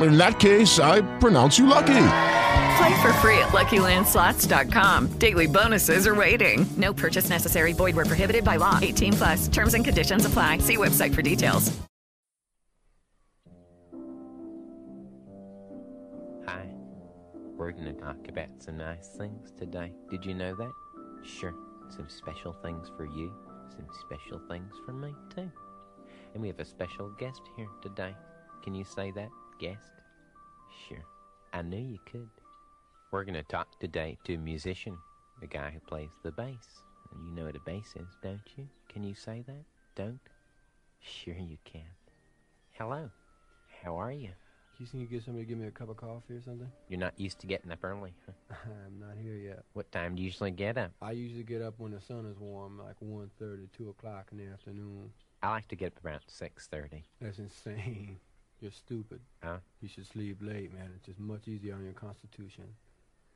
In that case, I pronounce you lucky. Play for free at LuckyLandSlots.com. Daily bonuses are waiting. No purchase necessary. Void where prohibited by law. 18 plus. Terms and conditions apply. See website for details. Hi. We're going to talk about some nice things today. Did you know that? Sure. Some special things for you. Some special things for me, too. And we have a special guest here today. Can you say that, guest? Sure. I knew you could. We're going to talk today to a musician, the guy who plays the bass. And you know what a bass is, don't you? Can you say that? Don't? Sure you can. Hello. How are you? You think you get somebody to give me a cup of coffee or something? You're not used to getting up early, huh? I'm not here yet. What time do you usually get up? I usually get up when the sun is warm, like 1.30, 2 o'clock in the afternoon. I like to get up around 6.30. That's insane. You're stupid. Huh? You should sleep late, man. It's just much easier on your constitution.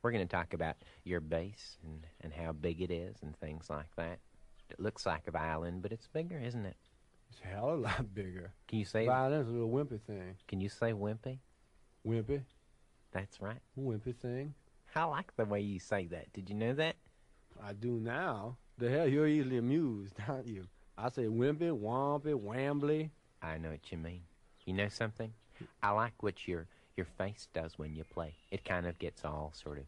We're going to talk about your base and, and how big it is and things like that. It looks like a violin, but it's bigger, isn't it? It's a hell of a lot bigger. Can you say Violin's a little wimpy thing. Can you say wimpy? Wimpy? That's right. Wimpy thing. I like the way you say that. Did you know that? I do now. The hell, you're easily amused, aren't you? I say wimpy, wompy, wambly. I know what you mean. You know something? I like what your your face does when you play. It kind of gets all sort of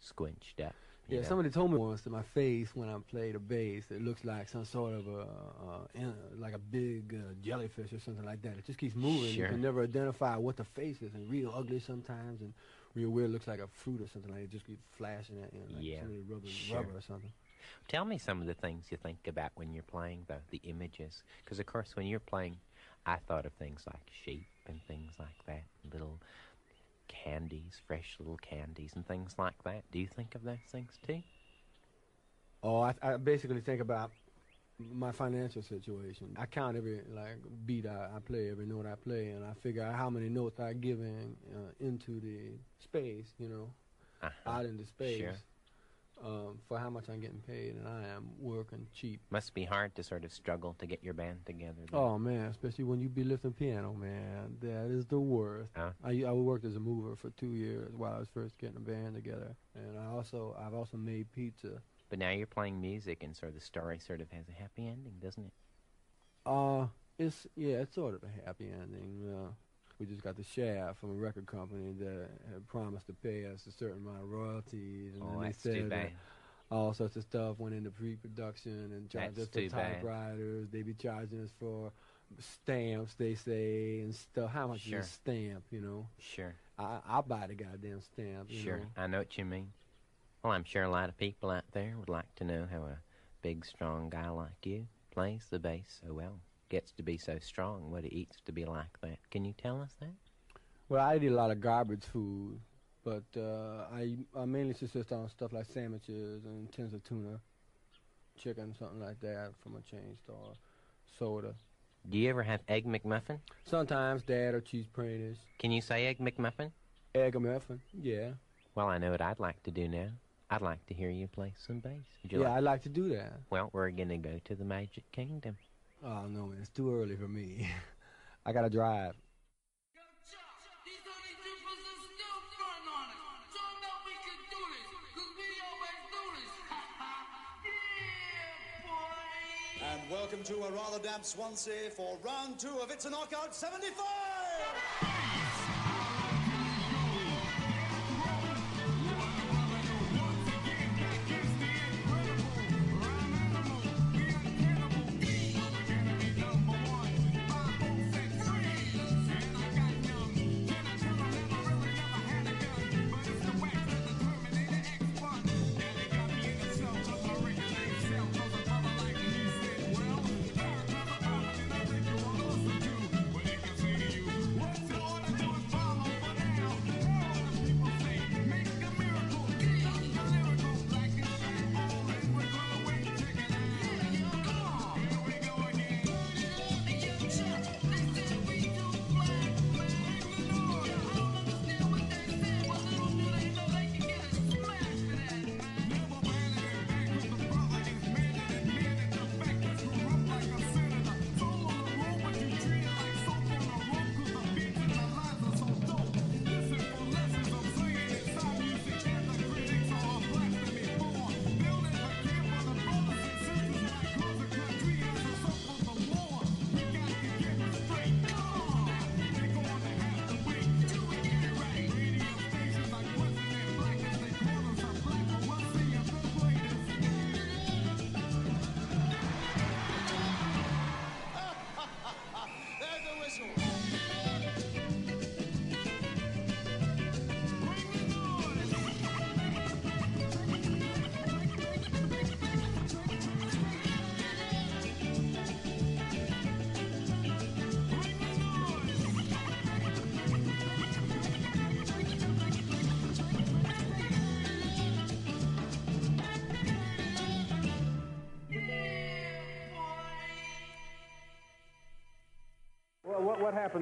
squinched up. Yeah, know? somebody told me once that my face when I play the bass, it looks like some sort of a, uh, in- like a big uh, jellyfish or something like that. It just keeps moving. Sure. You can never identify what the face is, and real ugly sometimes, and real weird. Looks like a fruit or something like it. Just keeps flashing at you, like Yeah, somebody rubbing sure. rubber or something. Tell me some of the things you think about when you're playing, though, the images. Because, of course, when you're playing, I thought of things like sheep and things like that, little candies, fresh little candies and things like that. Do you think of those things too? Oh, I, I basically think about my financial situation. I count every like beat I, I play, every note I play, and I figure out how many notes I give in uh, into the space, you know, Uh-huh. out into space. Sure. Um, for how much I'm getting paid, and I am working cheap. Must be hard to sort of struggle to get your band together. then. Oh man, especially when you be lifting piano, man, that is the worst. Huh? I I worked as a mover for two years while I was first getting a band together, and I also I've also made pizza. But now you're playing music, and sort of the story sort of has a happy ending, doesn't it? Uh, it's yeah, it's sort of a happy ending. Uh, we just got the shaft from a record company that had promised to pay us a certain amount of royalties, and Oh, then they that's said that bad. all sorts of stuff went into pre-production and charged us for typewriters. They be charging us for stamps, they say, and stuff. How much Sure. is a stamp? You know, Sure, I I'll buy the goddamn stamp. You sure. know? I know what you mean. Well, I'm sure a lot of people out there would like to know how a big, strong guy like you plays the bass so well, gets to be so strong, what it eats to be like that. Can you tell us that? Well, I eat a lot of garbage food, but uh, I I mainly subsist on stuff like sandwiches and tins of tuna, chicken, something like that from a chain store, soda. Do you ever have Egg McMuffin? Sometimes dad or cheese printers, Can you say Egg McMuffin? egg McMuffin. Yeah, Well, I know what I'd like to do now. I'd like to hear you play some bass. Yeah, like? I like to do that. Well, we're gonna go to the Magic Kingdom. Oh no, man, it's too early for me. I gotta drive. And welcome to a rather damp Swansea for round two of It's a Knockout 75!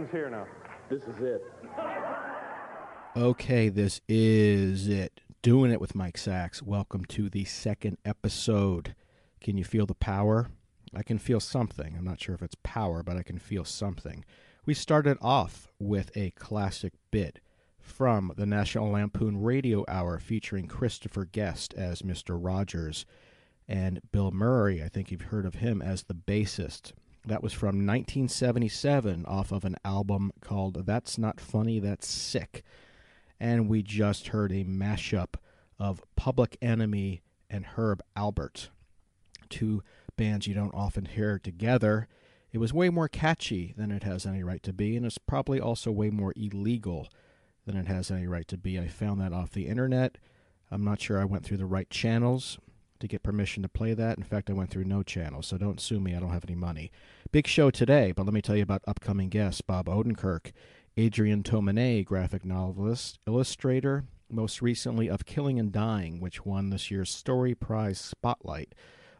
What, what here now? This is it. Okay, this is it. Doing it with Mike Sacks. Welcome to the second episode. Can you feel the power? I can feel something. I'm not sure if it's power, but I can feel something. We started off with a classic bit from the National Lampoon Radio Hour featuring Christopher Guest as Mr. Rogers and Bill Murray. I think you've heard of him as the bassist. That was from 1977 off of an album called That's Not Funny, That's Sick. And we just heard a mashup of Public Enemy and Herb Alpert, two bands you don't often hear together. It was way more catchy than it has any right to be, and it's probably also way more illegal than it has any right to be. I found that off the internet. I'm not sure I went through the right channels to get permission to play that. In fact, I went through no channels, so don't sue me. I don't have any money. Big show today, but let me tell you about upcoming guests Bob Odenkirk, Adrian Tomine, graphic novelist, illustrator, most recently of Killing and Dying, which won this year's Story Prize Spotlight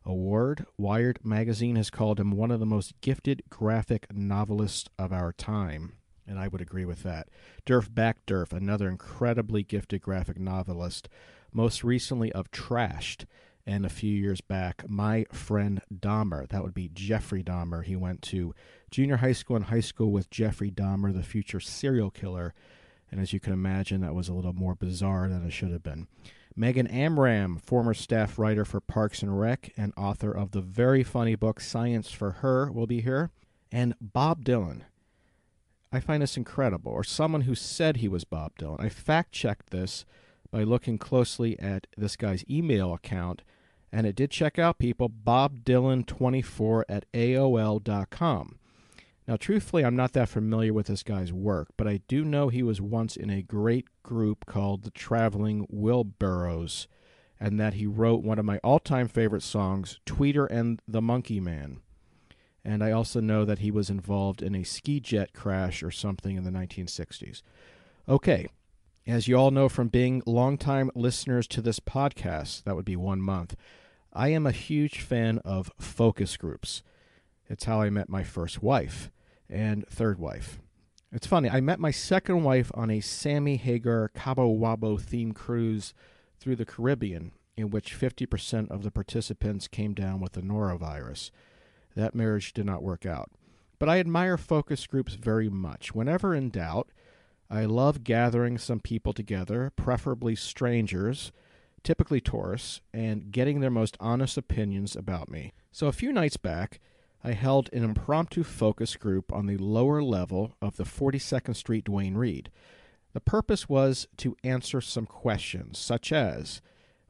Award. Wired magazine has called him one of the most gifted graphic novelists of our time. And I would agree with that. Derf Backderf, another incredibly gifted graphic novelist, most recently of Trashed, and a few years back, my friend Dahmer. That would be Jeffrey Dahmer. He went to junior high school and high school with Jeffrey Dahmer, the future serial killer. And as you can imagine, that was a little more bizarre than it should have been. Megan Amram, former staff writer for Parks and Rec and author of the very funny book Science for Her, will be here. And Bob Dylan. I find this incredible, or someone who said he was Bob Dylan. I fact checked this by looking closely at this guy's email account, and it did check out people Bob Dylan24 at AOL.com. Now, truthfully, I'm not that familiar with this guy's work, but I do know he was once in a great group called the Traveling Wilburys, and that he wrote one of my all time favorite songs, Tweeter and the Monkey Man. And I also know that he was involved in a ski jet crash or something in the 1960s. Okay, as you all know from being longtime listeners to this podcast, that would be one month, I am a huge fan of focus groups. It's how I met my first wife and third wife. It's funny, I met my second wife on a Sammy Hagar Cabo Wabo themed cruise through the Caribbean, in which 50% of the participants came down with the norovirus. That marriage did not work out. But I admire focus groups very much. Whenever in doubt, I love gathering some people together, preferably strangers, typically tourists, and getting their most honest opinions about me. So a few nights back, I held an impromptu focus group on the lower level of the 42nd Street Duane Reade. The purpose was to answer some questions, such as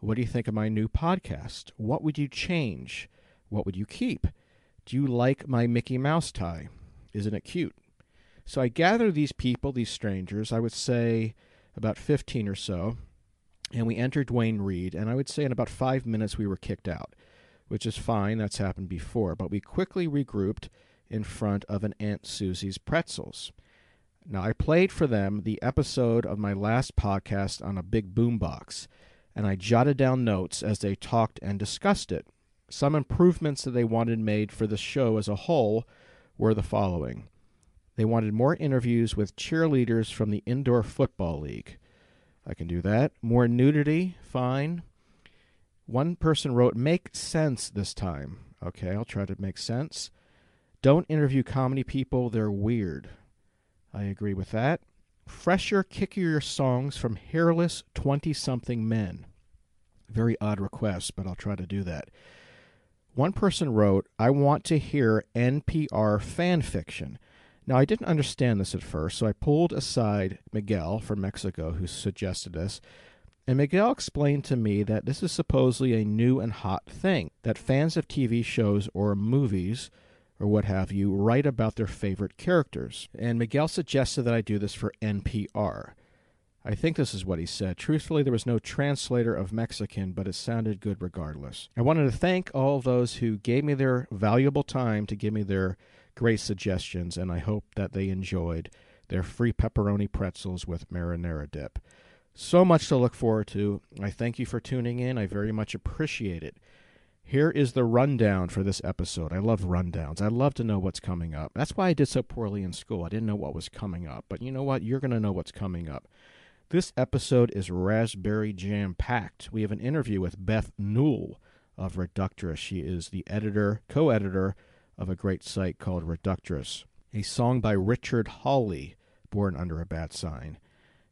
What do you think of my new podcast? What would you change? What would you keep? Do you like my Mickey Mouse tie? Isn't it cute? So I gathered these people, these strangers, I would say about 15 or so, and we entered Duane Reade, and I would say in about five minutes we were kicked out, which is fine, that's happened before, but we quickly regrouped in front of an Aunt Susie's Pretzels. Now, I played for them the episode of my last podcast on a big boombox, and I jotted down notes as they talked and discussed it. Some improvements that they wanted made for the show as a whole were the following. They wanted more interviews with cheerleaders from the Indoor Football League. I can do that. More nudity, fine. One person wrote, Make sense this time. Okay, I'll try to make sense. Don't interview comedy people, they're weird. I agree with that. Fresher, kickier songs from hairless 20 something men. Very odd request, but I'll try to do that. One person wrote, I want to hear NPR fan fiction. Now, I didn't understand this at first, so I pulled aside Miguel from Mexico, who suggested this, and Miguel explained to me that this is supposedly a new and hot thing, that fans of TV shows or movies or what have you write about their favorite characters. And Miguel suggested that I do this for NPR. I think this is what he said. Truthfully, there was no translator of Mexican, but it sounded good regardless. I wanted to thank all those who gave me their valuable time to give me their great suggestions, and I hope that they enjoyed their free pepperoni pretzels with marinara dip. So much to look forward to. I thank you for tuning in. I very much appreciate it. Here is the rundown for this episode. I love rundowns. I love to know what's coming up. That's why I did so poorly in school. I didn't know what was coming up. But you know what? You're going to know what's coming up. This episode is raspberry jam packed. We have an interview with Beth Newell of Reductress. She is the editor, co editor of a great site called Reductress. A song by Richard Hawley, Born Under a Bad Sign.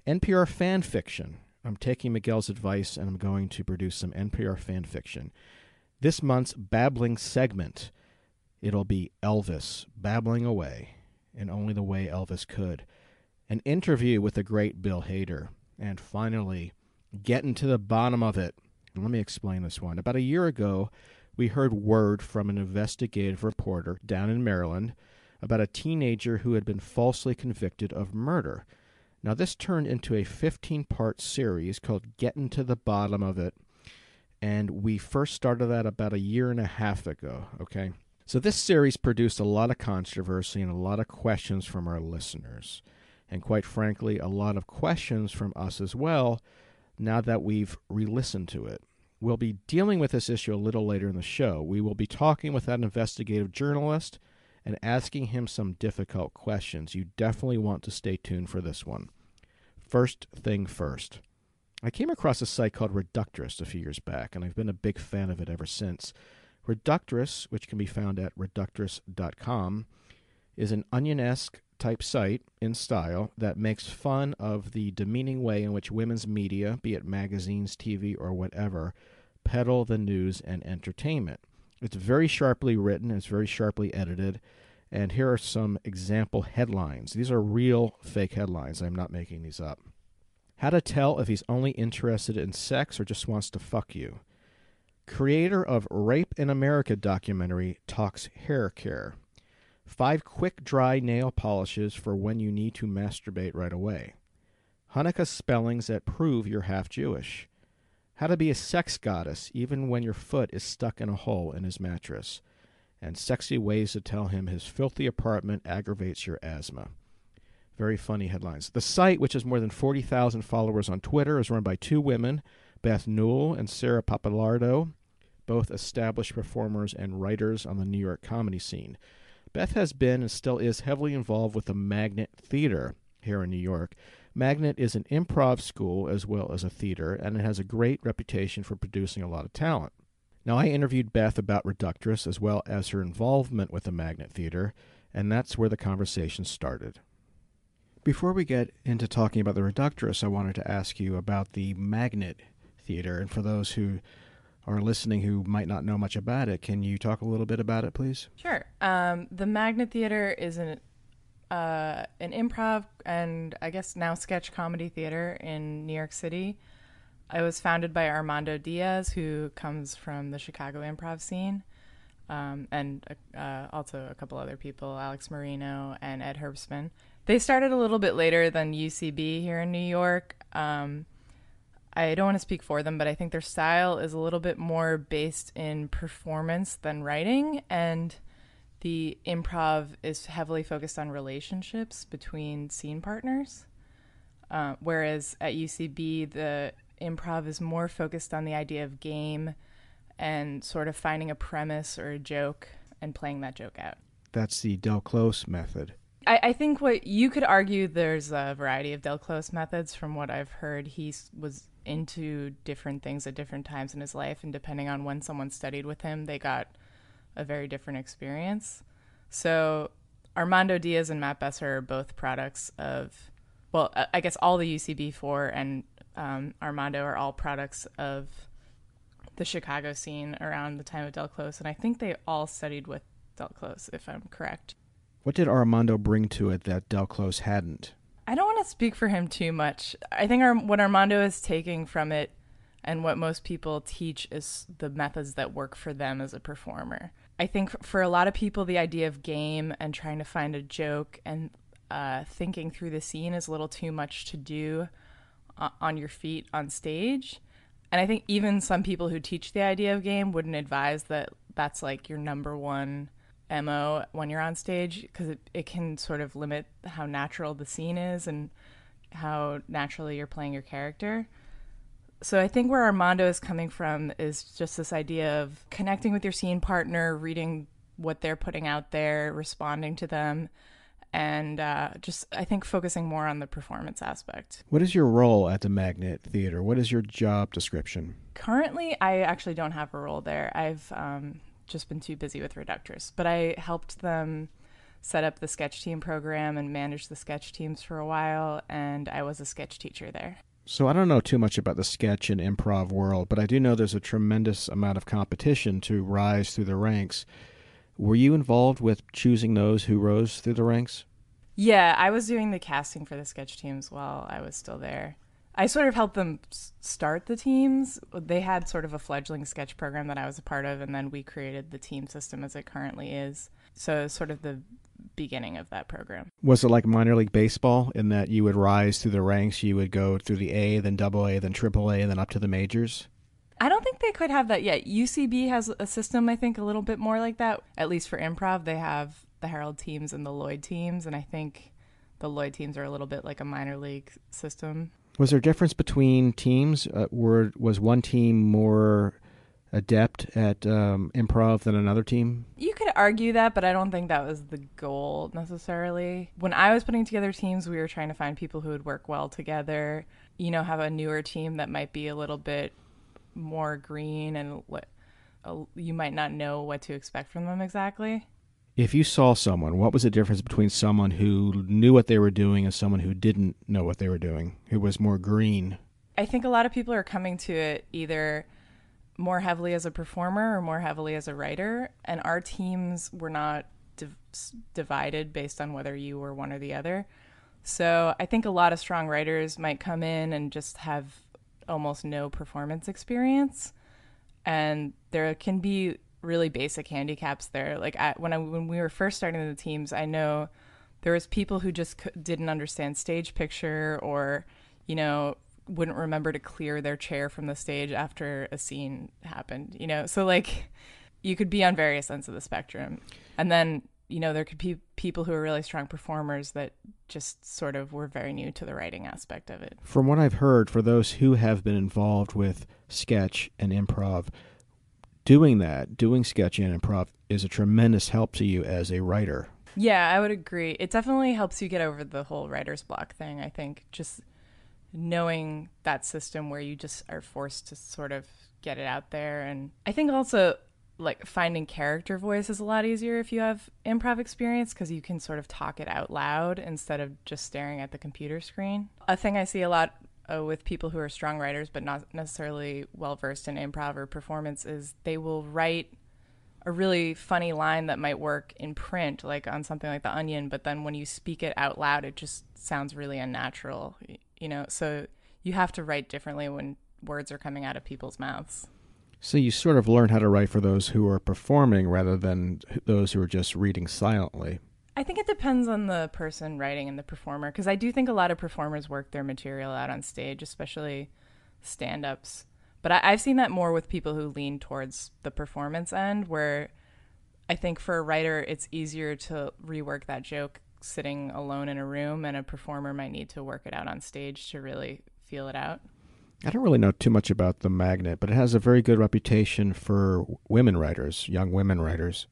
NPR fan fiction. I'm taking Miguel's advice and I'm going to produce some NPR fan fiction. This month's babbling segment, it'll be Elvis babbling away in only the way Elvis could. An interview with the great Bill Hader. And finally, getting to the bottom of it. Let me explain this one. About a year ago, we heard word from an investigative reporter down in Maryland about a teenager who had been falsely convicted of murder. Now, this turned into a 15 part series called Getting to the Bottom of It, and we first started that about a year and a half ago, okay? So, this series produced a lot of controversy and a lot of questions from our listeners, and quite frankly, a lot of questions from us as well now that we've re listened to it. We'll be dealing with this issue a little later in the show. We will be talking with that investigative journalist and asking him some difficult questions. You definitely want to stay tuned for this one. First thing first. I came across a site called Reductress a few years back, and I've been a big fan of it ever since. Reductress, which can be found at reductress.com, is an onion esque type site in style that makes fun of the demeaning way in which women's media, be it magazines, TV, or whatever, peddle the news and entertainment. It's very sharply written, it's very sharply edited, and here are some example headlines. These are real fake headlines. I'm not making these up. How to tell if he's only interested in sex or just wants to fuck you. Creator of Rape in America documentary talks hair care. Five quick dry nail polishes for when you need to masturbate right away. Hanukkah spellings that prove you're half Jewish. How to be a sex goddess even when your foot is stuck in a hole in his mattress. And sexy ways to tell him his filthy apartment aggravates your asthma. Very funny headlines. The site, which has more than 40,000 followers on Twitter, is run by two women, Beth Newell and Sarah Pappalardo, both established performers and writers on the New York comedy scene. Beth has been and still is heavily involved with the Magnet Theater here in New York. Magnet is an improv school as well as a theater, and it has a great reputation for producing a lot of talent. Now, I interviewed Beth about Reductress as well as her involvement with the Magnet Theater, and that's where the conversation started. Before we get into talking about the Reductress, I wanted to ask you about the Magnet Theater. And for those who are listening who might not know much about it, can you talk a little bit about it, please? Sure. Um, the Magnet Theater is an uh, an improv and I guess now sketch comedy theater in New York City. It was founded by Armando Diaz, who comes from the Chicago improv scene, um, and uh, also a couple other people, Alex Marino and Ed Herbstman. They started a little bit later than UCB here in New York. Um, I don't want to speak for them, but I think their style is a little bit more based in performance than writing, and the improv is heavily focused on relationships between scene partners. Uh, whereas at UCB, the improv is more focused on the idea of game and sort of finding a premise or a joke and playing that joke out. That's the Del Close method. I, I think what you could argue there's a variety of Del Close methods. From what I've heard, he was into different things at different times in his life, and depending on when someone studied with him, they got a very different experience. So Armando Diaz and Matt Besser are both products of, well, I guess all the UCB4 and um, Armando are all products of the Chicago scene around the time of Del Close, and I think they all studied with Del Close, if I'm correct. What did Armando bring to it that Del Close hadn't? I don't want to speak for him too much. I think our, what Armando is taking from it and what most people teach is the methods that work for them as a performer. I think for a lot of people, the idea of game and trying to find a joke and uh, thinking through the scene is a little too much to do on your feet on stage. And I think even some people who teach the idea of game wouldn't advise that that's like your number one MO when you're on stage because it, it can sort of limit how natural the scene is and how naturally you're playing your character. So I think where Armando is coming from is just this idea of connecting with your scene partner, reading what they're putting out there, responding to them, and uh, just I think focusing more on the performance aspect. What is your role at the Magnet Theater? What is your job description? Currently, I actually don't have a role there. I've um, just been too busy with Reductress, but I helped them set up the sketch team program and manage the sketch teams for a while, and I was a sketch teacher there. So I don't know too much about the sketch and improv world, but I do know there's a tremendous amount of competition to rise through the ranks. Were you involved with choosing those who rose through the ranks? Yeah, I was doing the casting for the sketch teams while I was still there. I sort of helped them start the teams. They had sort of a fledgling sketch program that I was a part of, and then we created the team system as it currently is. So, sort of the beginning of that program. Was it like minor league baseball in that you would rise through the ranks? You would go through the A, then double A, then triple A, and then up to the majors? I don't think they could have that yet. UCB has a system, I think, a little bit more like that. At least for improv, they have the Harold teams and the Lloyd teams, and I think the Lloyd teams are a little bit like a minor league system. Was there a difference between teams? Uh, were was one team more adept at um, improv than another team? You could argue that, but I don't think that was the goal necessarily. When I was putting together teams, we were trying to find people who would work well together. You know, have a newer team that might be a little bit more green and uh, you might not know what to expect from them exactly. If you saw someone, what was the difference between someone who knew what they were doing and someone who didn't know what they were doing, who was more green? I think a lot of people are coming to it either more heavily as a performer or more heavily as a writer. And our teams were not div- divided based on whether you were one or the other. So I think a lot of strong writers might come in and just have almost no performance experience. And there can be really basic handicaps there. Like when I when we were first starting the teams, I know there was people who just didn't understand stage picture or you know wouldn't remember to clear their chair from the stage after a scene happened, you know? So, like, you could be on various ends of the spectrum. And then, you know, there could be people who are really strong performers that just sort of were very new to the writing aspect of it. From what I've heard, for those who have been involved with sketch and improv, doing that, doing sketch and improv, is a tremendous help to you as a writer. Yeah, I would agree. It definitely helps you get over the whole writer's block thing. I think just knowing that system where you just are forced to sort of get it out there. And I think also like finding character voice is a lot easier if you have improv experience because you can sort of talk it out loud instead of just staring at the computer screen. A thing I see a lot uh, with people who are strong writers but not necessarily well versed in improv or performance is they will write a really funny line that might work in print, like on something like The Onion, but then when you speak it out loud, it just sounds really unnatural you know? So you have to write differently when words are coming out of people's mouths. So you sort of learn how to write for those who are performing rather than those who are just reading silently. I think it depends on the person writing and the performer because i do think a lot of performers work their material out on stage especially stand-ups but I, i've seen that more with people who lean towards the performance end where i think for a writer it's easier to rework that joke sitting alone in a room, and a performer might need to work it out on stage to really feel it out. I don't really know too much about the magnet, but it has a very good reputation for women writers, young women writers.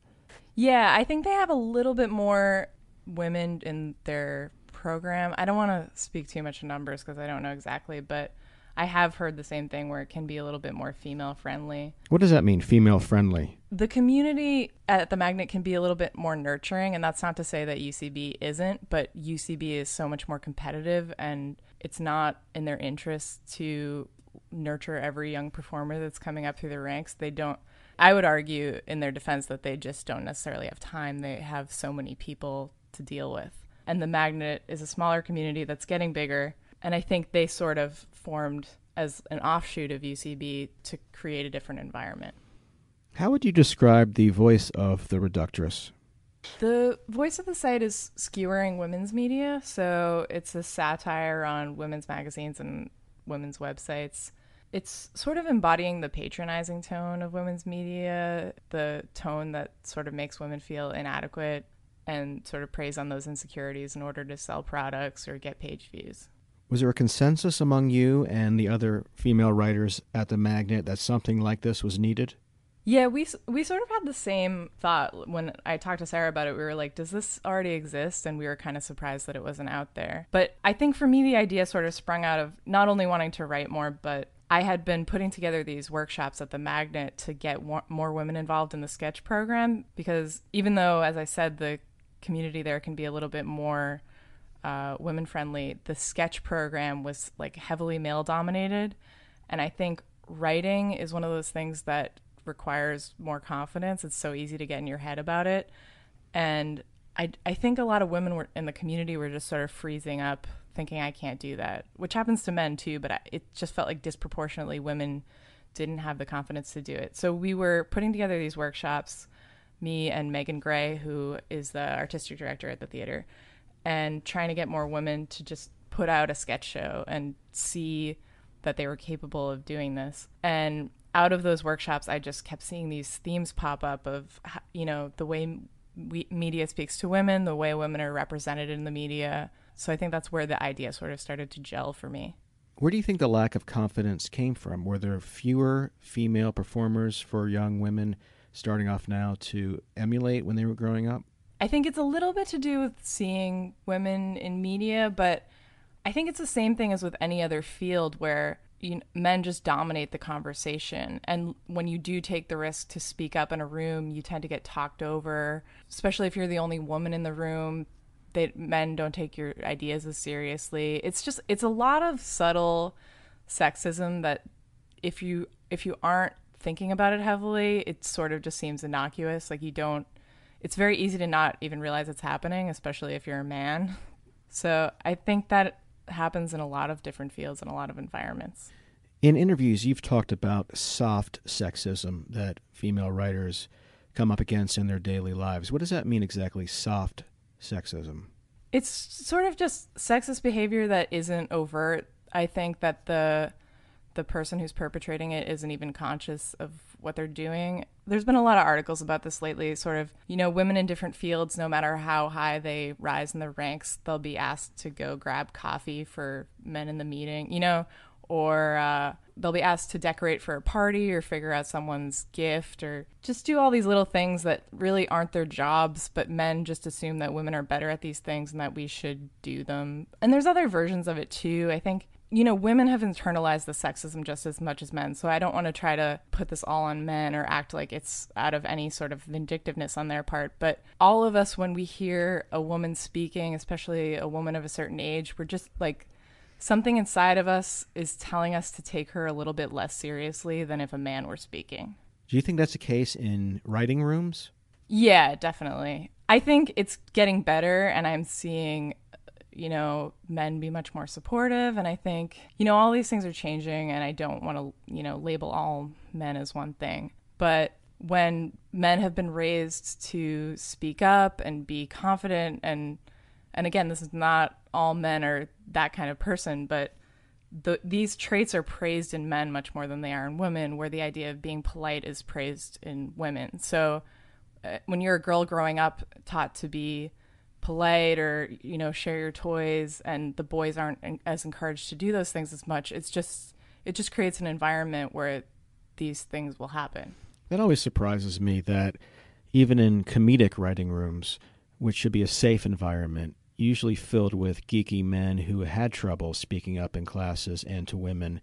Yeah, I think they have a little bit more women in their program. I don't want to speak too much numbers because I don't know exactly, but I have heard the same thing where it can be a little bit more female friendly. What does that mean, female friendly? The community at the Magnet can be a little bit more nurturing, and that's not to say that UCB isn't, but UCB is so much more competitive, and it's not in their interest to nurture every young performer that's coming up through the ranks. They don't. I would argue in their defense that they just don't necessarily have time. They have so many people to deal with. And the Magnet is a smaller community that's getting bigger and I think they sort of formed as an offshoot of UCB to create a different environment. How would you describe the voice of the Reductress? The voice of the site is skewering women's media, so it's a satire on women's magazines and women's websites. It's sort of embodying the patronizing tone of women's media, the tone that sort of makes women feel inadequate and sort of preys on those insecurities in order to sell products or get page views Was there a consensus among you and the other female writers at the Magnet that something like this was needed? Yeah, we we sort of had the same thought when I talked to Sarah about it. We were like, "Does this already exist?" And we were kind of surprised that it wasn't out there. But I think for me, the idea sort of sprung out of not only wanting to write more, but I had been putting together these workshops at the Magnet to get more women involved in the sketch program because even though, as I said, the community there can be a little bit more uh, women friendly, the sketch program was like heavily male dominated, and I think writing is one of those things that requires more confidence. It's so easy to get in your head about it. And I, I think a lot of women were in the community were just sort of freezing up, thinking I can't do that, which happens to men too. But I, it just felt like disproportionately women didn't have the confidence to do it. So we were putting together these workshops, me and Megan Gray, who is the artistic director at the theater, and trying to get more women to just put out a sketch show and see that they were capable of doing this. And out of those workshops, I just kept seeing these themes pop up of, you know, the way we, media speaks to women, the way women are represented in the media. So I think that's where the idea sort of started to gel for me. Where do you think the lack of confidence came from? Were there fewer female performers for young women starting off now to emulate when they were growing up? I think it's a little bit to do with seeing women in media, but I think it's the same thing as with any other field where you know, men just dominate the conversation. And when you do take the risk to speak up in a room, you tend to get talked over, especially if you're the only woman in the room. That men don't take your ideas as seriously. It's just it's a lot of subtle sexism that if you if you aren't thinking about it heavily, it sort of just seems innocuous. Like you don't it's very easy to not even realize it's happening, especially if you're a man. So I think that happens in a lot of different fields and a lot of environments. In interviews, you've talked about soft sexism that female writers come up against in their daily lives. What does that mean exactly, soft sexism? It's sort of just sexist behavior that isn't overt. I think that the the person who's perpetrating it isn't even conscious of what they're doing. There's been a lot of articles about this lately, sort of, you know, women in different fields, no matter how high they rise in the ranks, they'll be asked to go grab coffee for men in the meeting, you know, or uh, they'll be asked to decorate for a party or figure out someone's gift or just do all these little things that really aren't their jobs, but men just assume that women are better at these things and that we should do them. And there's other versions of it too. I think you know, women have internalized the sexism just as much as men. So I don't want to try to put this all on men or act like it's out of any sort of vindictiveness on their part. But all of us, when we hear a woman speaking, especially a woman of a certain age, we're just like, something inside of us is telling us to take her a little bit less seriously than if a man were speaking. Do you think that's the case in writing rooms? Yeah, definitely. I think it's getting better, and I'm seeing you know, men be much more supportive. And I think, you know, all these things are changing, and I don't want to, you know, label all men as one thing. But when men have been raised to speak up and be confident, and and again, this is not all men are that kind of person, but the, these traits are praised in men much more than they are in women, where the idea of being polite is praised in women. So uh, when you're a girl growing up, taught to be polite or you know share your toys and the boys aren't as encouraged to do those things as much it's just it just creates an environment where these things will happen. That always surprises me that even in comedic writing rooms which should be a safe environment usually filled with geeky men who had trouble speaking up in classes and to women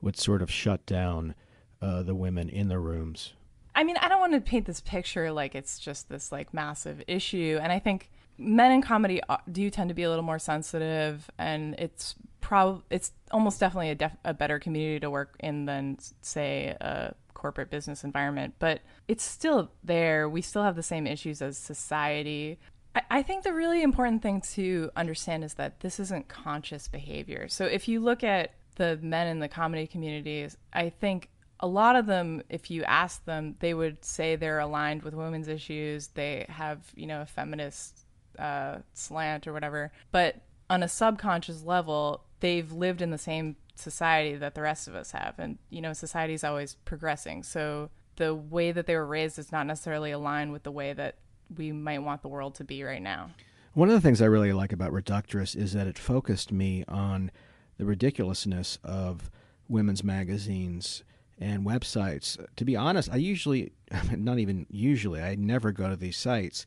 would sort of shut down uh, the women in the rooms. I mean i don't want to paint this picture like it's just this like massive issue and i think men in comedy uh, do tend to be a little more sensitive, and it's prob it's almost definitely a, def- a better community to work in than say a corporate business environment. But it's still there. We still have the same issues as society. I, I think the really important thing to understand is that this isn't conscious behavior. So if you look at the men in the comedy communities, I think a lot of them, if you ask them, they would say they're aligned with women's issues. They have, you know, a feminist uh, slant or whatever. But on a subconscious level, they've lived in the same society that the rest of us have. And, you know, society is always progressing. So the way that they were raised is not necessarily aligned with the way that we might want the world to be right now. One of the things I really like about Reductress is that it focused me on the ridiculousness of women's magazines and websites. To be honest, I usually, not even usually, I never go to these sites.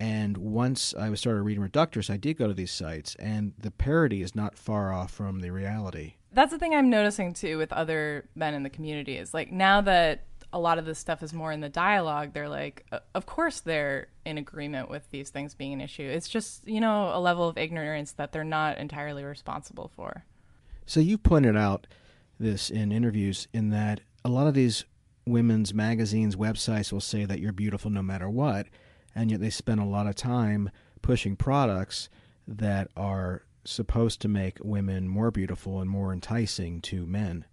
And once I was started reading Reductress, I did go to these sites, and the parody is not far off from the reality. That's the thing I'm noticing too with other men in the community is like now that a lot of this stuff is more in the dialogue, they're like, of course they're in agreement with these things being an issue. It's just, you know, a level of ignorance that they're not entirely responsible for. So you pointed out this in interviews in that a lot of these women's magazines, websites will say that you're beautiful no matter what, and yet they spend a lot of time pushing products that are supposed to make women more beautiful and more enticing to men.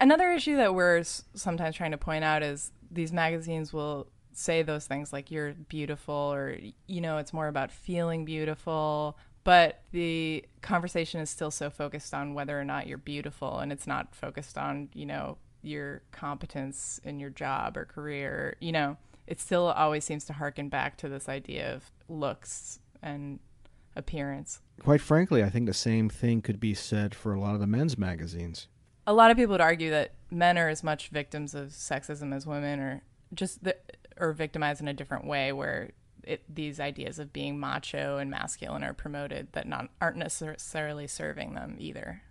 Another issue that we're sometimes trying to point out is these magazines will say those things like you're beautiful or you know it's more about feeling beautiful but the conversation is still so focused on whether or not you're beautiful and it's not focused on you know your competence in your job or career you know it still always seems to harken back to this idea of looks and appearance quite frankly i think the same thing could be said for a lot of the men's magazines a lot of people would argue that men are as much victims of sexism as women or just the, or victimized in a different way where it, these ideas of being macho and masculine are promoted that not aren't necessarily serving them either.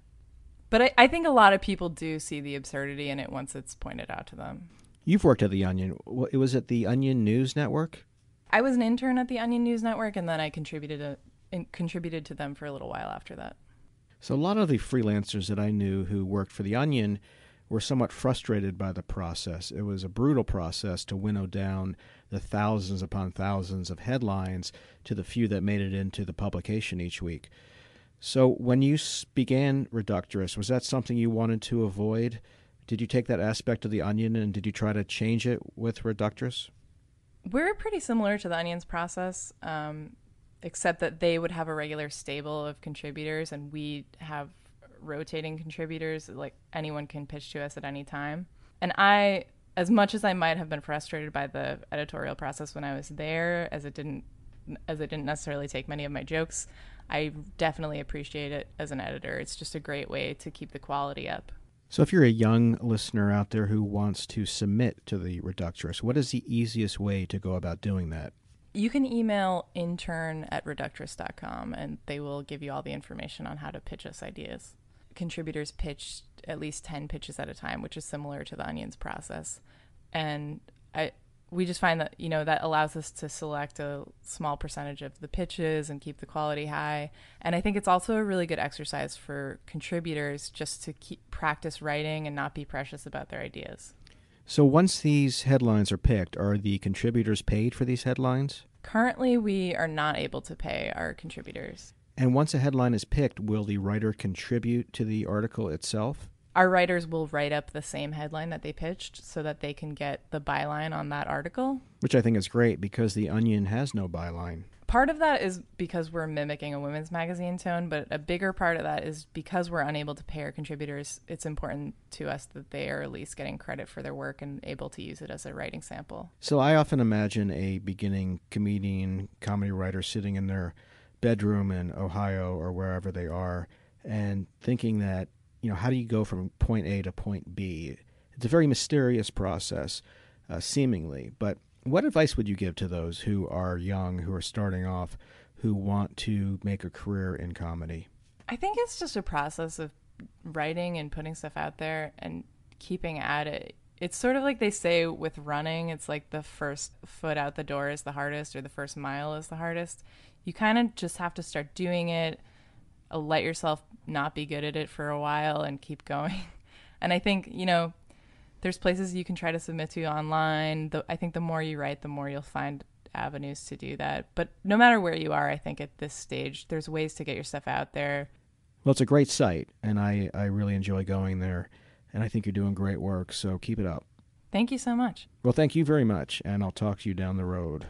But I, I think a lot of people do see the absurdity in it once it's pointed out to them. You've worked at the Onion. It was at the Onion News Network. I was an intern at the Onion News Network, and then I contributed a, contributed to them for a little while after that. So a lot of the freelancers that I knew who worked for the Onion were somewhat frustrated by the process. It was a brutal process to winnow down the thousands upon thousands of headlines to the few that made it into the publication each week. So, when you began Reductress, was that something you wanted to avoid? Did you take that aspect of the Onion and did you try to change it with Reductress? We're pretty similar to the Onion's process, um, except that they would have a regular stable of contributors and we have rotating contributors. Like anyone can pitch to us at any time. And I, as much as I might have been frustrated by the editorial process when I was there, as it didn't, as it didn't necessarily take many of my jokes, I definitely appreciate it as an editor. It's just a great way to keep the quality up. So, if you're a young listener out there who wants to submit to the Reductress, what is the easiest way to go about doing that? You can email intern at reductress.com and they will give you all the information on how to pitch us ideas contributors pitch at least 10 pitches at a time, which is similar to the Onion's process. And I, we just find that, you know, that allows us to select a small percentage of the pitches and keep the quality high. And I think it's also a really good exercise for contributors just to keep practice writing and not be precious about their ideas. So once these headlines are picked, are the contributors paid for these headlines? Currently, we are not able to pay our contributors. And once a headline is picked, will the writer contribute to the article itself? Our writers will write up the same headline that they pitched so that they can get the byline on that article. Which I think is great because The Onion has no byline. Part of that is because we're mimicking a women's magazine tone, but a bigger part of that is because we're unable to pay our contributors, it's important to us that they are at least getting credit for their work and able to use it as a writing sample. So I often imagine a beginning comedian, comedy writer sitting in their bedroom in Ohio or wherever they are and thinking that, you know, how do you go from point A to point B? It's a very mysterious process, uh, seemingly. But what advice would you give to those who are young, who are starting off, who want to make a career in comedy? I think it's just a process of writing and putting stuff out there and keeping at it. It's sort of like they say with running, it's like the first foot out the door is the hardest or the first mile is the hardest you kind of just have to start doing it, Uh, let yourself not be good at it for a while and keep going. and I think, you know, there's places you can try to submit to online. The, I think the more you write, the more you'll find avenues to do that. But no matter where you are, I think at this stage, there's ways to get your stuff out there. Well, it's a great site, and I, I really enjoy going there. And I think you're doing great work, so keep it up. Thank you so much. Well, thank you very much, and I'll talk to you down the road.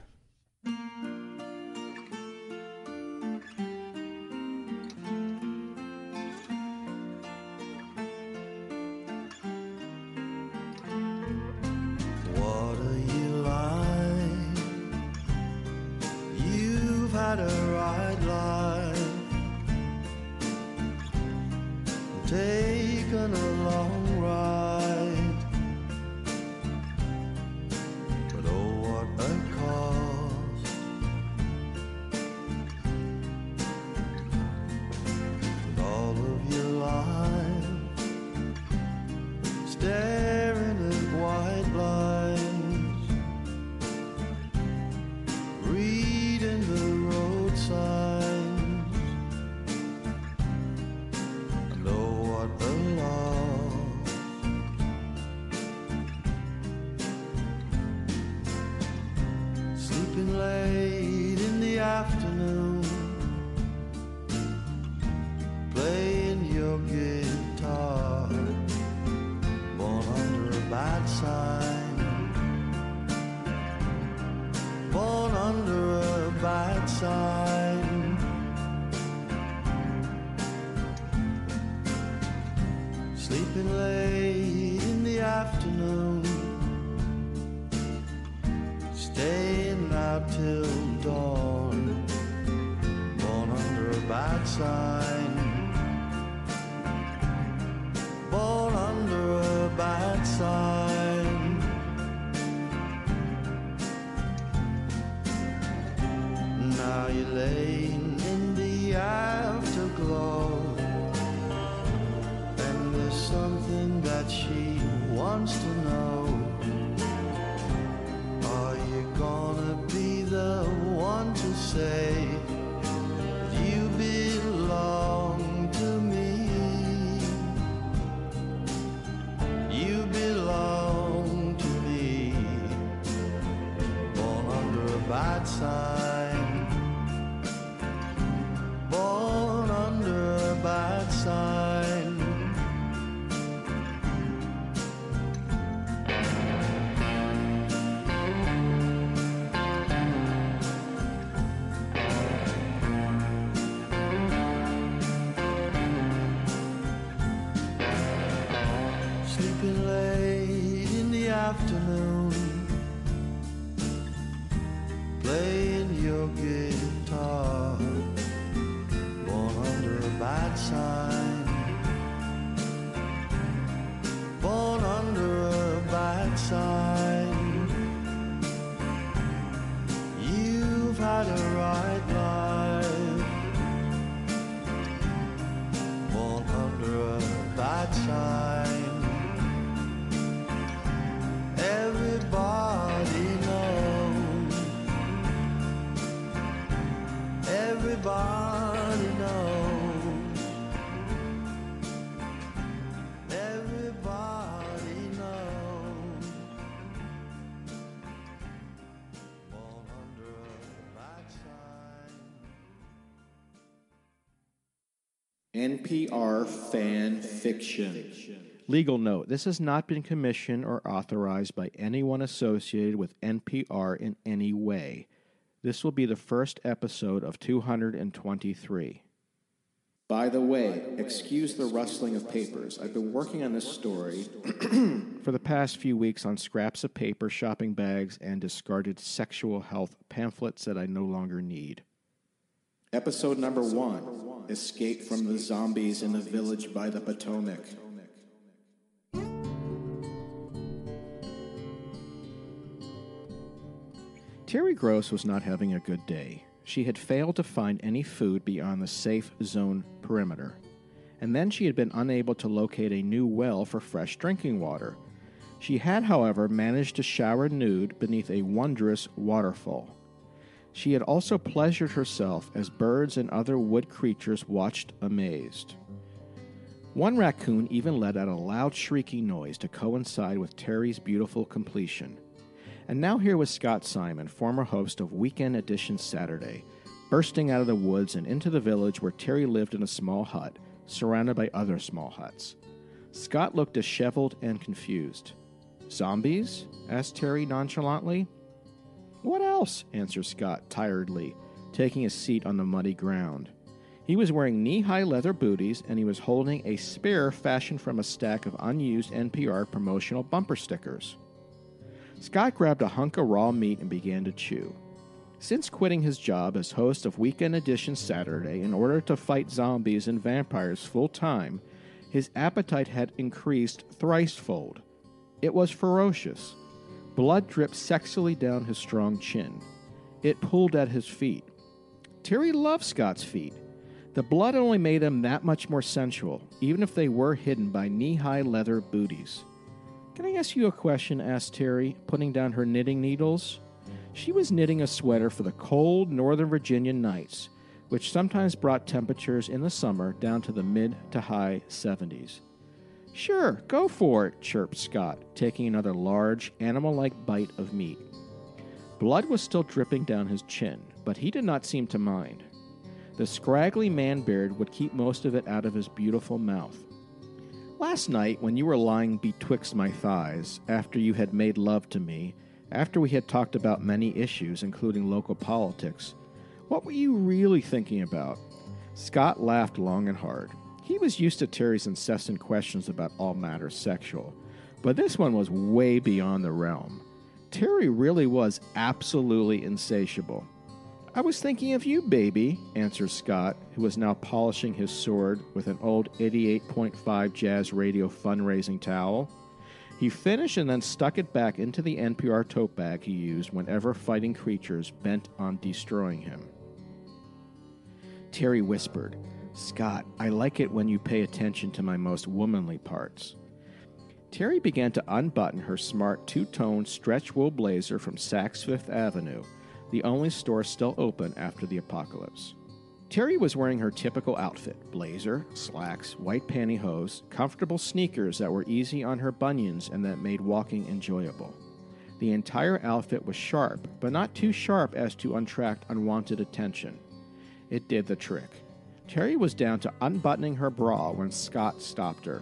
NPR fan fiction. Legal note this has not been commissioned or authorized by anyone associated with NPR in any way. This will be the first episode of 223. By the way, excuse the rustling of papers. I've been working on this story for the past few weeks on scraps of paper, shopping bags, and discarded sexual health pamphlets that I no longer need. Episode number one Escape from the Zombies in the Village by the Potomac. Terry Gross was not having a good day. She had failed to find any food beyond the safe zone perimeter. And then she had been unable to locate a new well for fresh drinking water. She had, however, managed to shower nude beneath a wondrous waterfall. She had also pleasured herself as birds and other wood creatures watched amazed. One raccoon even let out a loud shrieking noise to coincide with Terry's beautiful completion. And now here was Scott Simon, former host of Weekend Edition Saturday, bursting out of the woods and into the village where Terry lived in a small hut, surrounded by other small huts. Scott looked disheveled and confused. Zombies? asked Terry nonchalantly. What else? answered Scott tiredly, taking a seat on the muddy ground. He was wearing knee high leather booties and he was holding a spear fashioned from a stack of unused NPR promotional bumper stickers. Scott grabbed a hunk of raw meat and began to chew. Since quitting his job as host of Weekend Edition Saturday in order to fight zombies and vampires full time, His appetite had increased thricefold. It was ferocious. Blood dripped sexily down his strong chin. It pulled at his feet. Terry loved Scott's feet. The blood only made them that much more sensual, even if they were hidden by knee high leather booties. Can I ask you a question? asked Terry, putting down her knitting needles. She was knitting a sweater for the cold Northern Virginian nights, which sometimes brought temperatures in the summer down to the mid to high 70s. Sure, go for it, chirped Scott, taking another large, animal like bite of meat. Blood was still dripping down his chin, but he did not seem to mind. The scraggly man beard would keep most of it out of his beautiful mouth. Last night, when you were lying betwixt my thighs, after you had made love to me, after we had talked about many issues, including local politics, what were you really thinking about? Scott laughed long and hard. He was used to Terry's incessant questions about all matters sexual, but this one was way beyond the realm. Terry really was absolutely insatiable. I was thinking of you, baby, answered Scott, who was now polishing his sword with an old 88.5 jazz radio fundraising towel. He finished and then stuck it back into the NPR tote bag he used whenever fighting creatures bent on destroying him. Terry whispered, Scott, I like it when you pay attention to my most womanly parts. Terry began to unbutton her smart two tone stretch wool blazer from Saks Fifth Avenue, the only store still open after the apocalypse. Terry was wearing her typical outfit blazer, slacks, white pantyhose, comfortable sneakers that were easy on her bunions and that made walking enjoyable. The entire outfit was sharp, but not too sharp as to attract unwanted attention. It did the trick. Terry was down to unbuttoning her bra when Scott stopped her.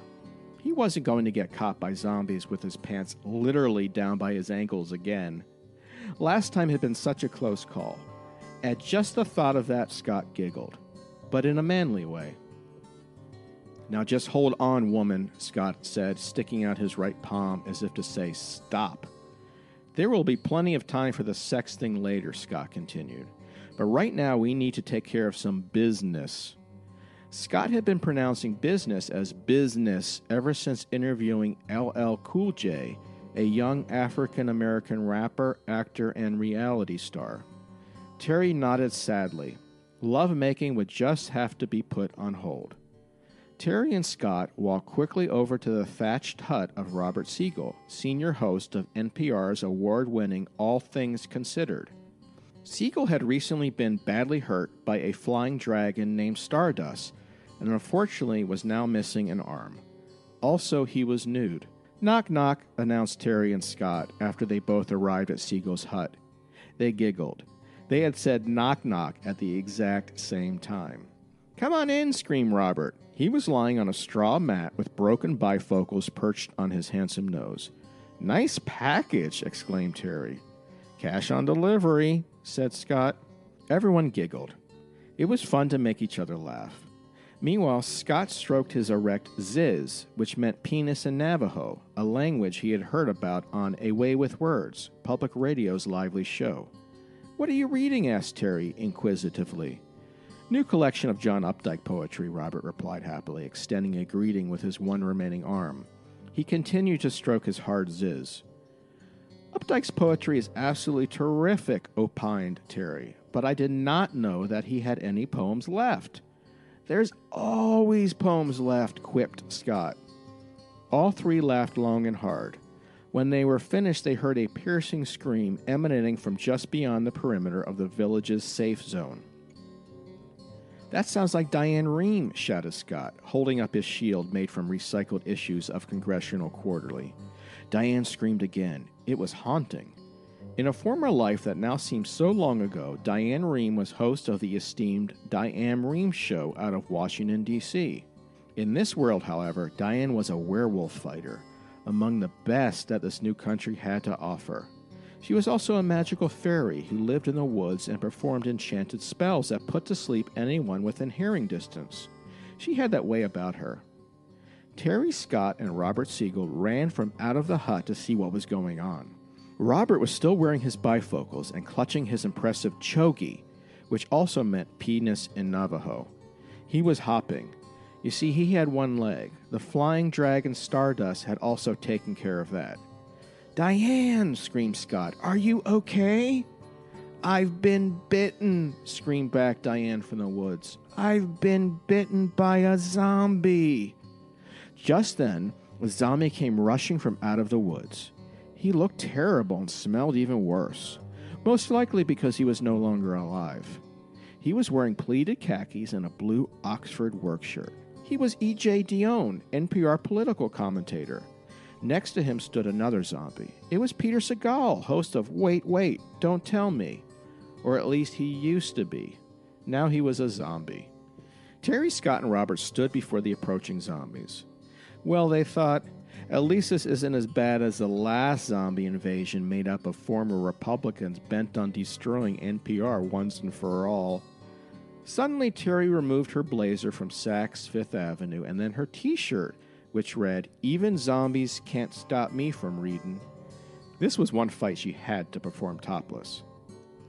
He wasn't going to get caught by zombies with his pants literally down by his ankles again. Last time had been such a close call. At just the thought of that, Scott giggled, but in a manly way. Now just hold on, woman, Scott said, sticking out his right palm as if to say, Stop. There will be plenty of time for the sex thing later, Scott continued. But right now we need to take care of some business. Scott had been pronouncing business as business ever since interviewing LL Cool J, a young African American rapper, actor, and reality star. Terry nodded sadly. Love making would just have to be put on hold. Terry and Scott walked quickly over to the thatched hut of Robert Siegel, senior host of NPR's award winning All Things Considered. Siegel had recently been badly hurt by a flying dragon named Stardust, and unfortunately was now missing an arm. Also, he was nude. Knock, knock, announced Terry and Scott after they both arrived at Siegel's hut. They giggled. They had said knock, knock at the exact same time. Come on in, screamed Robert. He was lying on a straw mat with broken bifocals perched on his handsome nose. Nice package, exclaimed Terry. Cash on delivery, said Scott. Everyone giggled. It was fun to make each other laugh. Meanwhile, Scott stroked his erect ziz, which meant penis in Navajo, a language he had heard about on A Way with Words, public radio's lively show. What are you reading? asked Terry inquisitively. New collection of John Updike poetry, Robert replied happily, extending a greeting with his one remaining arm. He continued to stroke his hard ziz. Updike's poetry is absolutely terrific, opined Terry, but I did not know that he had any poems left. There's always poems left, quipped Scott. All three laughed long and hard. When they were finished, they heard a piercing scream emanating from just beyond the perimeter of the village's safe zone. That sounds like Diane Rehm, shouted Scott, holding up his shield made from recycled issues of Congressional Quarterly. Diane screamed again. It was haunting. In a former life that now seems so long ago, Diane Rehm was host of the esteemed Diane Rehm Show out of Washington, D.C. In this world, however, Diane was a werewolf fighter, among the best that this new country had to offer. She was also a magical fairy who lived in the woods and performed enchanted spells that put to sleep anyone within hearing distance. She had that way about her. Terry Scott and Robert Siegel ran from out of the hut to see what was going on. Robert was still wearing his bifocals and clutching his impressive chogi, which also meant penis in Navajo. He was hopping. You see, he had one leg. The flying dragon Stardust had also taken care of that. Diane, screamed Scott, are you okay? I've been bitten, screamed back Diane from the woods. I've been bitten by a zombie. Just then, a zombie came rushing from out of the woods. He looked terrible and smelled even worse, most likely because he was no longer alive. He was wearing pleated khakis and a blue Oxford work shirt. He was E.J. Dionne, NPR political commentator. Next to him stood another zombie. It was Peter Sagal, host of Wait, Wait, Don't Tell Me. Or at least he used to be. Now he was a zombie. Terry, Scott, and Robert stood before the approaching zombies. Well, they thought, this isn't as bad as the last zombie invasion made up of former Republicans bent on destroying NPR once and for all. Suddenly, Terry removed her blazer from Saks Fifth Avenue and then her t shirt, which read, Even zombies can't stop me from reading. This was one fight she had to perform topless.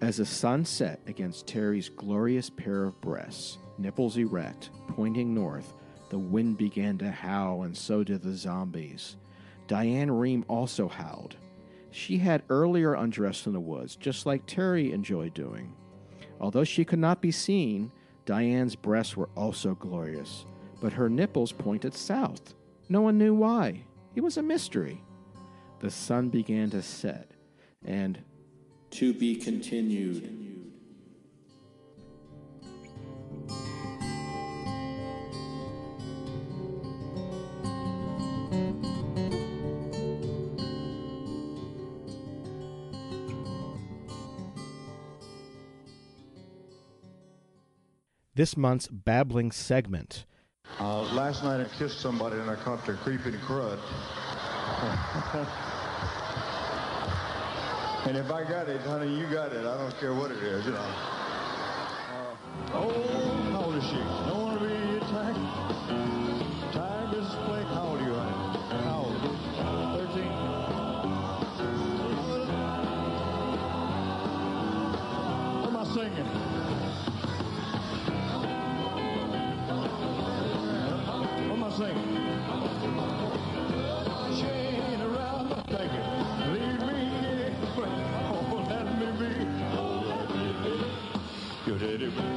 As the sun set against Terry's glorious pair of breasts, nipples erect, pointing north, the wind began to howl, and so did the zombies. Diane Rehm also howled. She had earlier undressed in the woods, just like Terry enjoyed doing. Although she could not be seen, Diane's breasts were also glorious, but her nipples pointed south. No one knew why. It was a mystery. The sun began to set, and to be continued. This month's babbling segment. Uh, last night I kissed somebody and I caught their creeping crud. and if I got it, honey, you got it. I don't care what it is, you know. Uh, oh, how old is she? Don't want to be attacked. Tired, Mrs. Blake? How old are you, honey? How old? 13? What am I singing? Your daddy bear.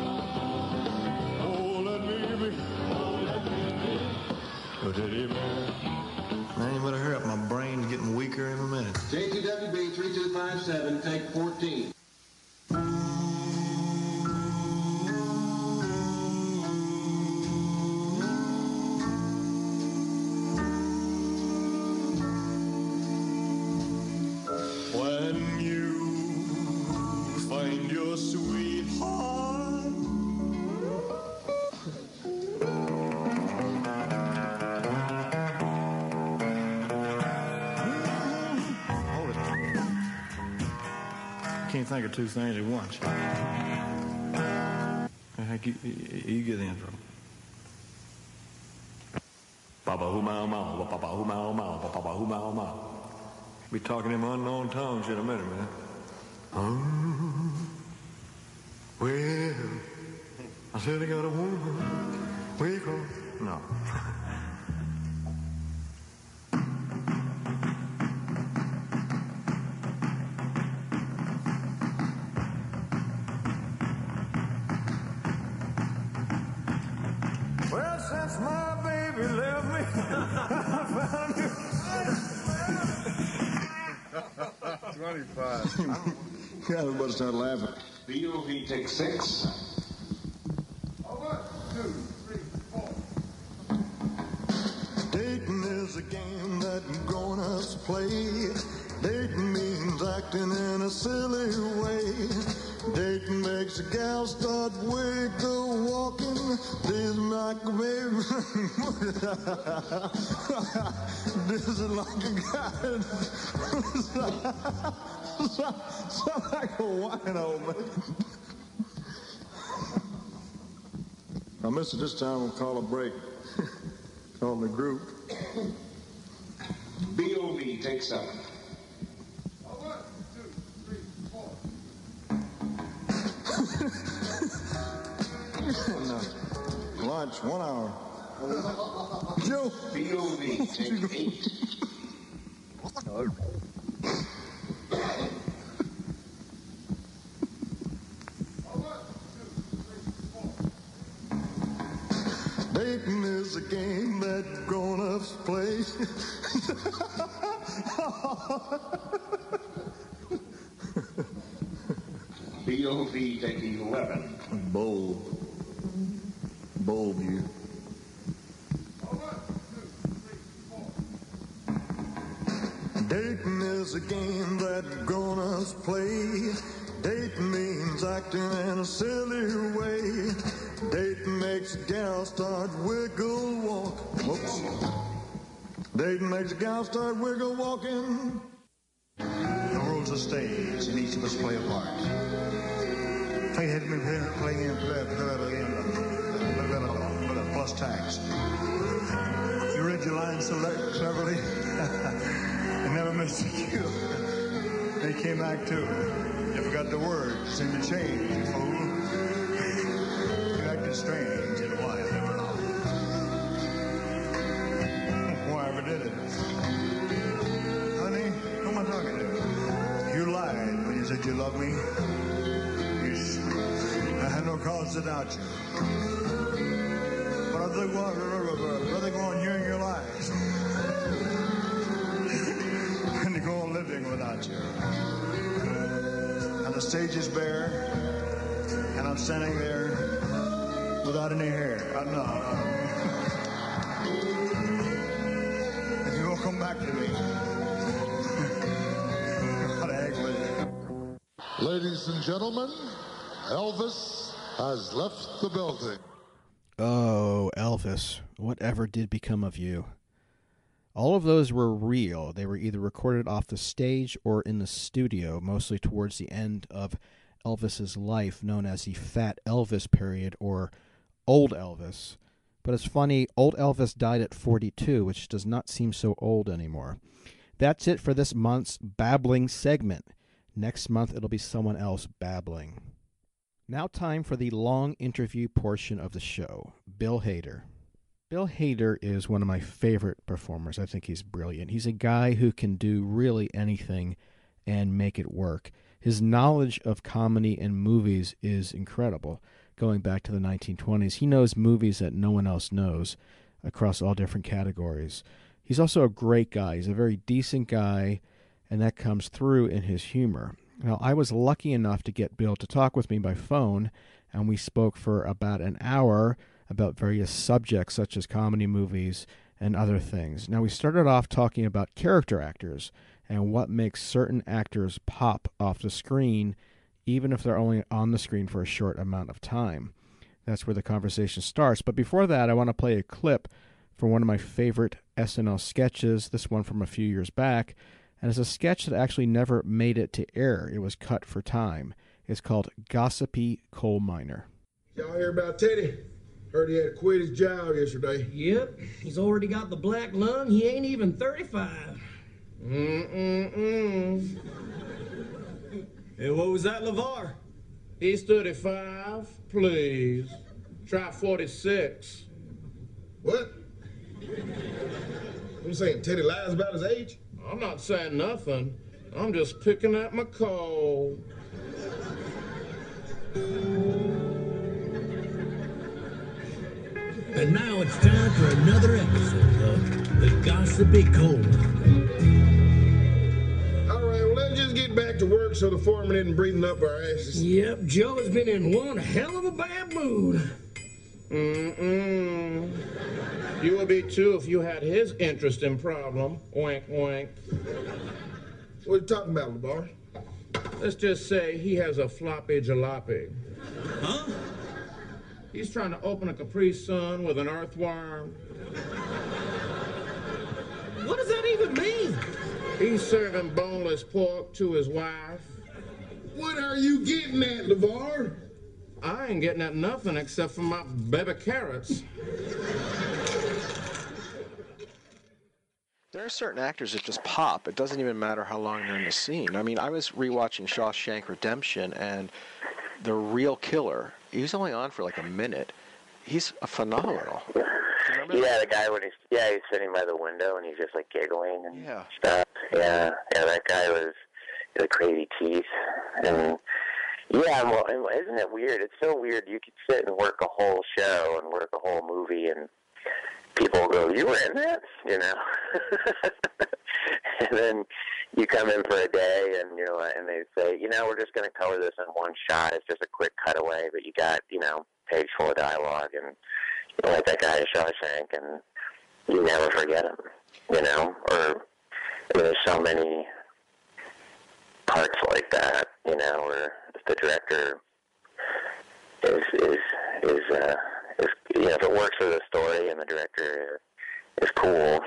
Oh, let me be. Oh, let me be. Bear. Man, you better hurry up. My brain's getting weaker every minute. J2WB 3257, take 14. Think of two things at once. Heck, you, you- you get the intro. Baba hoo mao baba hoo mao mao, baba hoo mao mao. Be talking in unknown tongues in a minute, man. Oh, well, I said I got a woman. BOV, take six. Dating is a game that grown-ups play. Dating means acting in a silly way. Dating makes a gal start wiggle walking. This like a baby. this is like a guy. Sound like a wino, man. Missed this time. We'll call a break. call the group. Dating is a game that grown-ups play. POV, take eleven. Bold. Bold you. Dating is a game that grown-ups play. Dating means acting in a silly us play a part. Fate had me playing in plus tax. You read your lines so cleverly. I never missed a cue. They came back too. You forgot the words, seemed to change, you fool. You acted strange, when you love me. You s- I had no cause to doubt you. But I think well, I think on hearing your lies. and to go on living without you. And the stage is bare, and I'm standing there without any hair. I know. And you won't come back to me. Ladies and gentlemen, Elvis has left the building. Oh, Elvis, whatever did become of you? All of those were real. They were either recorded off the stage or in the studio, mostly towards the end of Elvis's life, known as the Fat Elvis period or Old Elvis. But it's funny, Old Elvis died at 42, which does not seem so old anymore. That's it for this month's babbling segment. Next month, it'll be someone else babbling. Now, time for the long interview portion of the show. Bill Hader. Bill Hader is one of my favorite performers. I think he's brilliant. He's a guy who can do really anything and make it work. His knowledge of comedy and movies is incredible. Going back to the 1920s, he knows movies that no one else knows across all different categories. He's also a great guy. He's a very decent guy, and that comes through in his humor. Now, I was lucky enough to get Bill to talk with me by phone, and we spoke for about an hour about various subjects such as comedy movies and other things. Now, we started off talking about character actors and what makes certain actors pop off the screen, even if they're only on the screen for a short amount of time. That's where the conversation starts. But before that, I want to play a clip from one of my favorite SNL sketches, this one from a few years back. And it's a sketch that actually never made it to air. It was cut for time. It's called Gossipy Coal Miner. Y'all hear about Teddy? Heard he had quit his job yesterday. Yep, he's already got the black lung. He ain't even 35. Mm-mm-mm. Hey, what was that, LeVar? He's 35. Please. Try 46. What? You saying Teddy lies about his age? I'm not saying nothing. I'm just picking at my cold. And now it's time for another episode of The Gossipy Coal All right, well, let's just get back to work so the foreman isn't breathing up our asses. Yep, Joe has been in one hell of a bad mood. Mm-mm. You would be too if you had his interesting problem. Wink, wink. What are you talking about, LeVar? Let's just say he has a floppy jalopy. Huh? He's trying to open a Capri Sun with an earthworm. What does that even mean? He's serving boneless pork to his wife. What are you getting at, LeVar? I ain't getting at nothing except for my baby carrots. There are certain actors that just pop. It doesn't even matter how long they're in the scene. I mean, I was rewatching Shawshank Redemption, and the real killer, he was only on for like a minute. He's a phenomenal. Yeah, the guy when he's yeah he's sitting by the window and he's just like giggling and Yeah. stuff. Yeah, yeah, that guy was the crazy teeth and yeah. Well, isn't it weird? It's so weird. You could sit and work a whole show and work a whole movie and people go, "You were in that," you know. and then you come in for a day and you know, and they say, you know, we're just going to cover this in one shot. It's just a quick cutaway, but you got you know page full of dialogue and you know, like that guy in Shawshank, and you never forget him, you know. Or I mean, there's so many parts like that, you know, where the director is is is uh is you know if it works for the story and the director is cool,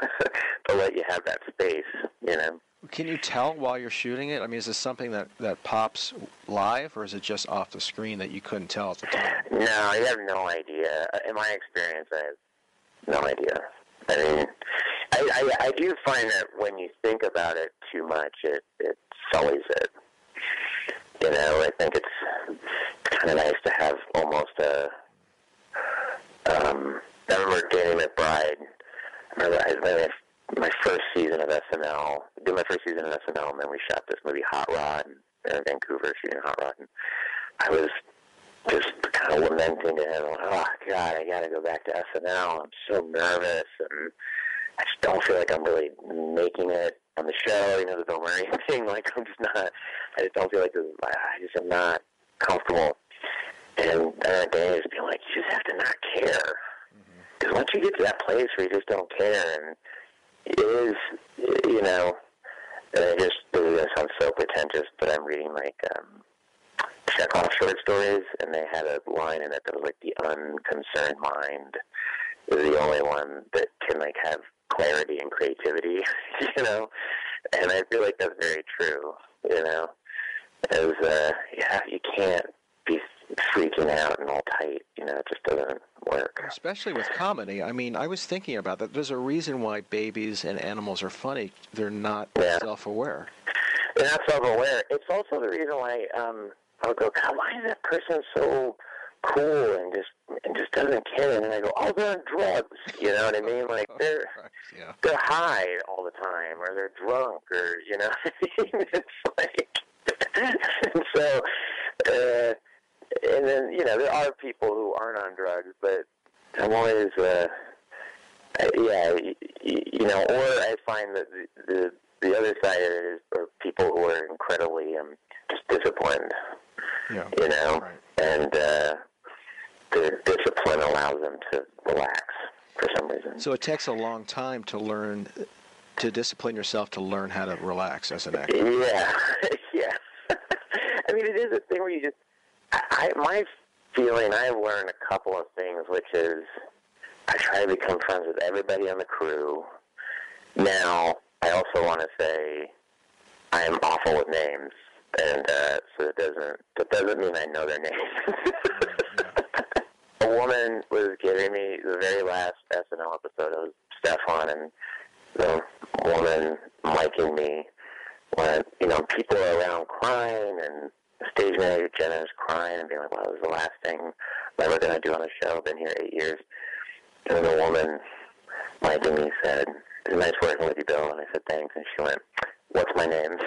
they'll let you have that space, you know. Can you tell while you're shooting it? I mean, is this something that, that pops live, or is it just off the screen that you couldn't tell at the time? No, I have no idea. Uh, in my experience, I have no idea. I mean, I, I, I do find that when you think about it too much, it, it sullies it. You know, I think it's kind of nice to have almost a. Um, I remember Danny McBride. I remember I, my, my first season of SNL. Did my first season of SNL, and then we shot this movie Hot Rod in Vancouver, shooting Hot Rod. And I was just kind of lamenting to him, oh God, I got to go back to SNL. I'm so nervous, and I just don't feel like I'm really making it on the show. You know, the Bill Murray thing. Like I'm just not. I just don't feel like this. I just am not comfortable. And uh, Danny just being like, you just have to not care. Because once you get to that place where you just don't care, and it is, you know, and I just this is gonna sound so pretentious, but I'm reading like um, Chekhov short stories, and they had a line in it that was like the unconcerned mind is the only one that can like have clarity and creativity, you know. And I feel like that's very true, you know. As uh, yeah, you can't be freaking out and all tight, you know. It just doesn't work. Especially with comedy. I mean, I was thinking about that. There's a reason why babies and animals are funny. They're not self-aware. They're not self-aware. It's also the reason why um, I'll go, God, why is that person so cool and just and just doesn't care? And then I go, oh, they're on drugs. You know what I mean? Like they're they're high all the time, or they're drunk, or you know. what I mean? it's like and so. Uh, and then you know there are people who aren't on drugs, but I'm always uh, yeah, y- y- you know, or I find that the, the the other side of it is are people who are incredibly um, just disciplined, Yeah. you know, and uh, their discipline allows them to relax for some reason. So it takes a long time to learn to discipline yourself to learn how to relax as an actor. Yeah, yeah. I mean, it is a thing where you just. I, I my feeling. I've learned a couple of things, which is I try to become friends with everybody on the crew. Now, I also want to say I'm awful with names, and uh, so it doesn't. That doesn't mean I know their names. a woman was giving me the very last SNL episode of Stefon, and the woman miking me when you know people are around crying and stage manager Jenna is crying and being like, "Well, this is the last thing I'm ever to do on the show. I've been here eight years." And the woman miking me said, "It's nice working with you, Bill." And I said, "Thanks." And she went, "What's my name?"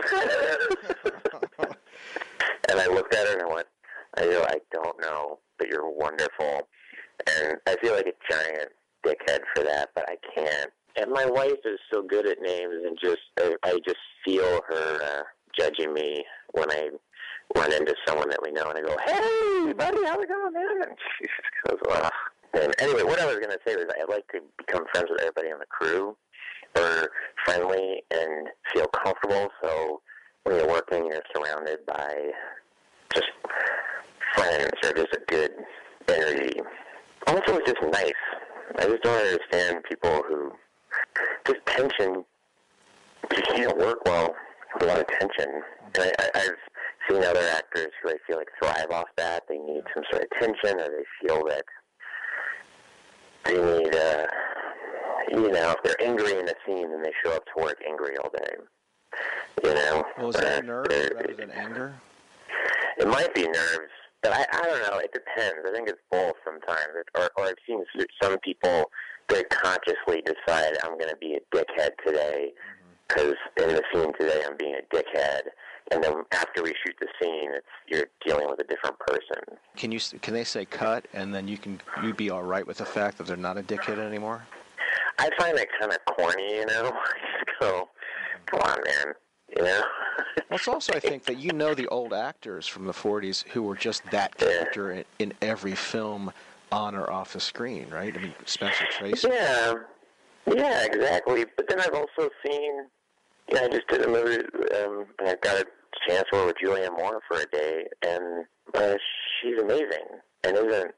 and I looked at her and I went, "I go, I don't know, but you're wonderful." And I feel like a giant dickhead for that, but I can't. And my wife is so good at names, and just I, I just feel her uh, judging me when I run into someone that we know, and I go, "Hey, buddy, how's it going, man?" And she just goes, "Ugh." And anyway, what I was going to say was I'd like to become friends with everybody on the crew, or friendly and feel comfortable. So when you're working, you're surrounded by just friends or just a good energy. Also, it's just nice. I just don't understand people who just tension. You can't work well with a lot of tension. And I, I, I've seen other actors who I feel like thrive off that. They need some sort of tension, or they feel that they need, uh, you know, if they're angry in a scene, then they show up to work angry all day. You know, Well, is that Uh, nerves rather than anger? it might be nerves, but I, I don't know. It depends. I think it's both sometimes. It, or, or I've seen some people very consciously decide I'm going to be a dickhead today because in the scene today I'm being a dickhead, and then after we shoot the scene, it's you're dealing with a different person. Can you can they say cut and then you can you be all right with the fact that they're not a dickhead anymore? I find that kind of corny, you know. Just go, come on, man. You know. Well, it's also I think that you know the old actors from the '40s who were just that character in, in every film, on or off the screen, right? I mean, Spencer Tracy. Yeah, yeah, exactly. But then I've also seen, know, I just did a movie, um, I got a chance to work with Julianne Moore for a day, and uh, she's amazing and isn't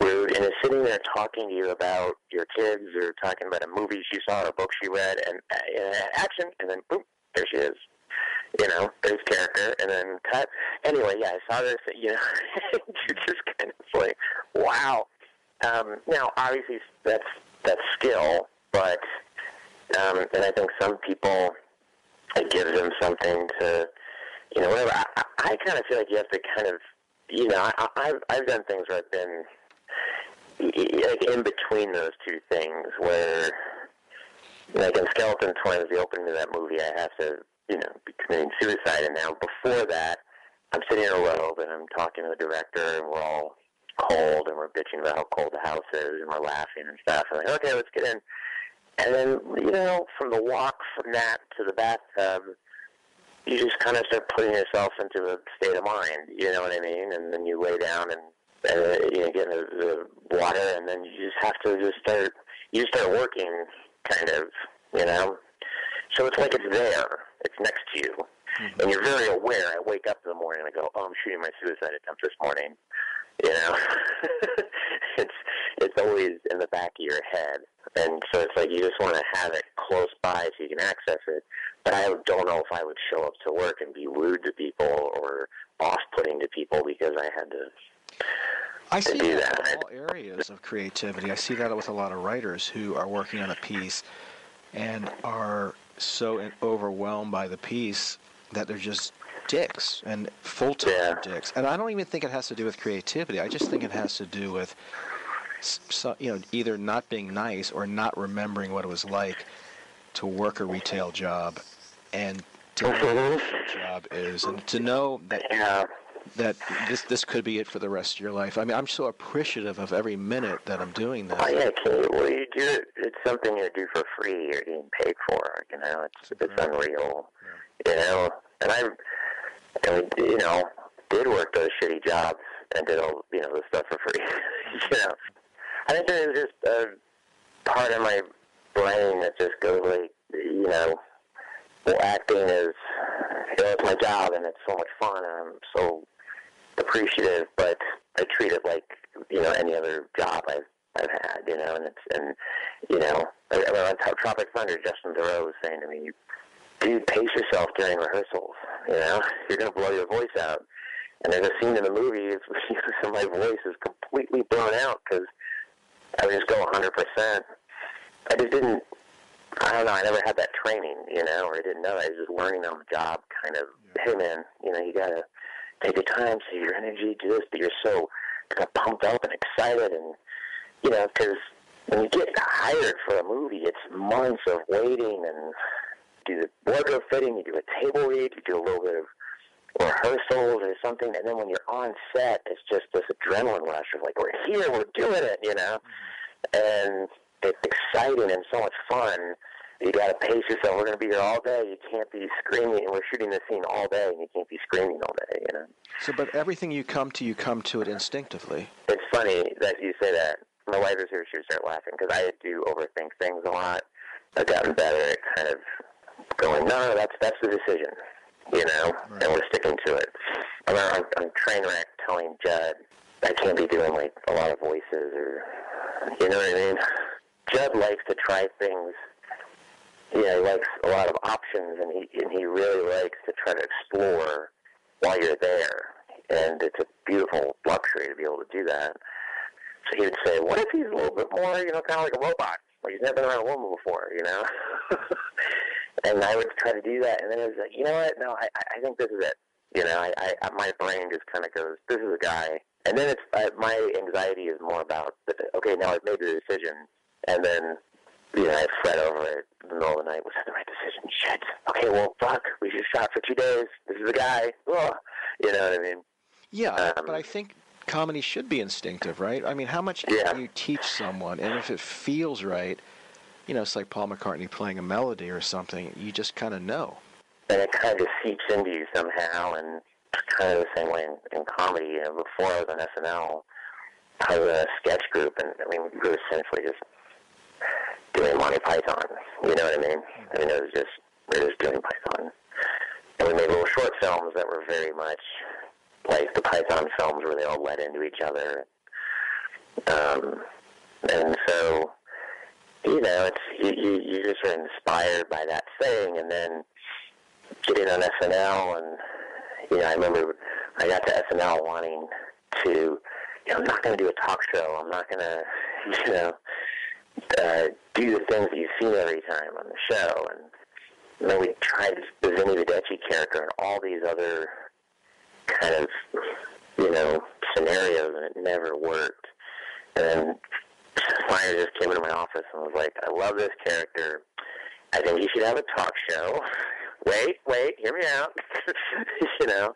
rude, and is sitting there talking to you about your kids or talking about a movie she saw or a book she read, and uh, action, and then boom, there she is. You know, there's character, and then cut. Anyway, yeah, I saw this. You know, you're just kind of like, wow. Um, now, obviously, that's that's skill, but um, and I think some people it gives them something to, you know, whatever. I, I, I kind of feel like you have to kind of, you know, I, I've I've done things where I've been like in between those two things, where like in Skeleton Twins, the opening of that movie, I have to, you know, be committing suicide, and now before that, I'm sitting in a robe and I'm talking to the director, and we're all cold, and we're bitching about how cold the house is, and we're laughing and stuff. And like, okay, let's get in. And then, you know, from the walk from that to the bathtub, you just kind of start putting yourself into a state of mind. You know what I mean? And then you lay down and uh, you know get in the, the water, and then you just have to just start. You start working, kind of. You know. So it's like it's there. It's next to you, and you're very aware. I wake up in the morning and I go, "Oh, I'm shooting my suicide attempt this morning." You know, it's it's always in the back of your head, and so it's like you just want to have it close by so you can access it. But I don't know if I would show up to work and be rude to people or off-putting to people because I had to. I see that that. in all areas of creativity. I see that with a lot of writers who are working on a piece and are so overwhelmed by the piece that they're just dicks and full-time dicks. And I don't even think it has to do with creativity. I just think it has to do with so, you know either not being nice or not remembering what it was like to work a retail job and to mm-hmm. know retail job is and to know that that this this could be it for the rest of your life. I mean, I'm so appreciative of every minute that I'm doing this. Oh yeah, you, well you do it. It's something you do for free. You're getting paid for. You know, it's it's unreal. You know, and I, and we, you know, did work those shitty jobs and did all you know the stuff for free. you know, I think there's just a part of my brain that just goes like, you know, well, acting is, you know, it's my job and it's so much fun and I'm so appreciative, but I treat it like you know any other job I've I've had, you know, and it's and you know, I, I on Top Tropic Thunder, Justin Theroux was saying to me, "Dude, pace yourself during rehearsals. You know, you're gonna blow your voice out." And there's a scene in the movie so my voice is completely blown out because I would just go 100 percent. I just didn't. I don't know. I never had that training, you know, or I didn't know. I was just learning on the job, kind of. Hey, man, you know, you gotta take your time, save your energy, do this, but you're so kind of pumped up and excited, and you know, because when you get hired for a movie, it's months of waiting and do the wardrobe fitting, you do a table read, you do a little bit of rehearsals or something, and then when you're on set, it's just this adrenaline rush of like, we're here, we're doing it, you know, mm-hmm. and it's exciting and so much fun. You got to pace yourself. We're going to be here all day. You can't be screaming. And we're shooting the scene all day, and you can't be screaming all day. You know. So, but everything you come to, you come to it instinctively. It's funny that you say that. My wife is here. She would start laughing because I do overthink things a lot. I've gotten better at kind of going, no, no, that's that's the decision, you know, and we're sticking to it. I'm, I'm, I'm train wreck telling Judd I can't be doing like a lot of voices or, you know what I mean. Judd likes to try things. Know, he likes a lot of options, and he and he really likes to try to explore while you're there. And it's a beautiful luxury to be able to do that. So he would say, "What if he's a little bit more, you know, kind of like a robot? Like he's never been around a woman before, you know?" and I would try to do that, and then it was like, "You know what? No, I I think this is it. You know, I, I my brain just kind of goes, "This is a guy," and then it's uh, my anxiety is more about, the, okay, now I've made the decision, and then you know I fret over it in the middle of the night. Was that the right decision? Shit. Okay, well, fuck. We just shot for two days. This is the guy. Ugh. You know what I mean? Yeah, Um, but I think comedy should be instinctive, right? I mean, how much can you teach someone, and if it feels right, you know, it's like Paul McCartney playing a melody or something. You just kind of know. and it kind of seeps into you somehow. And kind of the same way in, in comedy. You know, before I was on SNL, I was in a sketch group, and I mean, we were essentially just doing Monty Python. You know what I mean? I mean, it was just we were just doing Python, and we made little short films that were very much like the Python films, where they all led into each other. Um, and so, you know, it's you, you you just are inspired by that thing, and then getting on SNL, and you know, I remember I got to SNL wanting to, you know, I'm not going to do a talk show. I'm not going to, you know, uh, do the things that you've seen every time on the show, and then we tried the Vinny Vedecci character and all these other kind of, you know, scenarios, and it never worked. And then Meyer just came into my office and was like, I love this character. I think you should have a talk show. Wait, wait, hear me out. you know,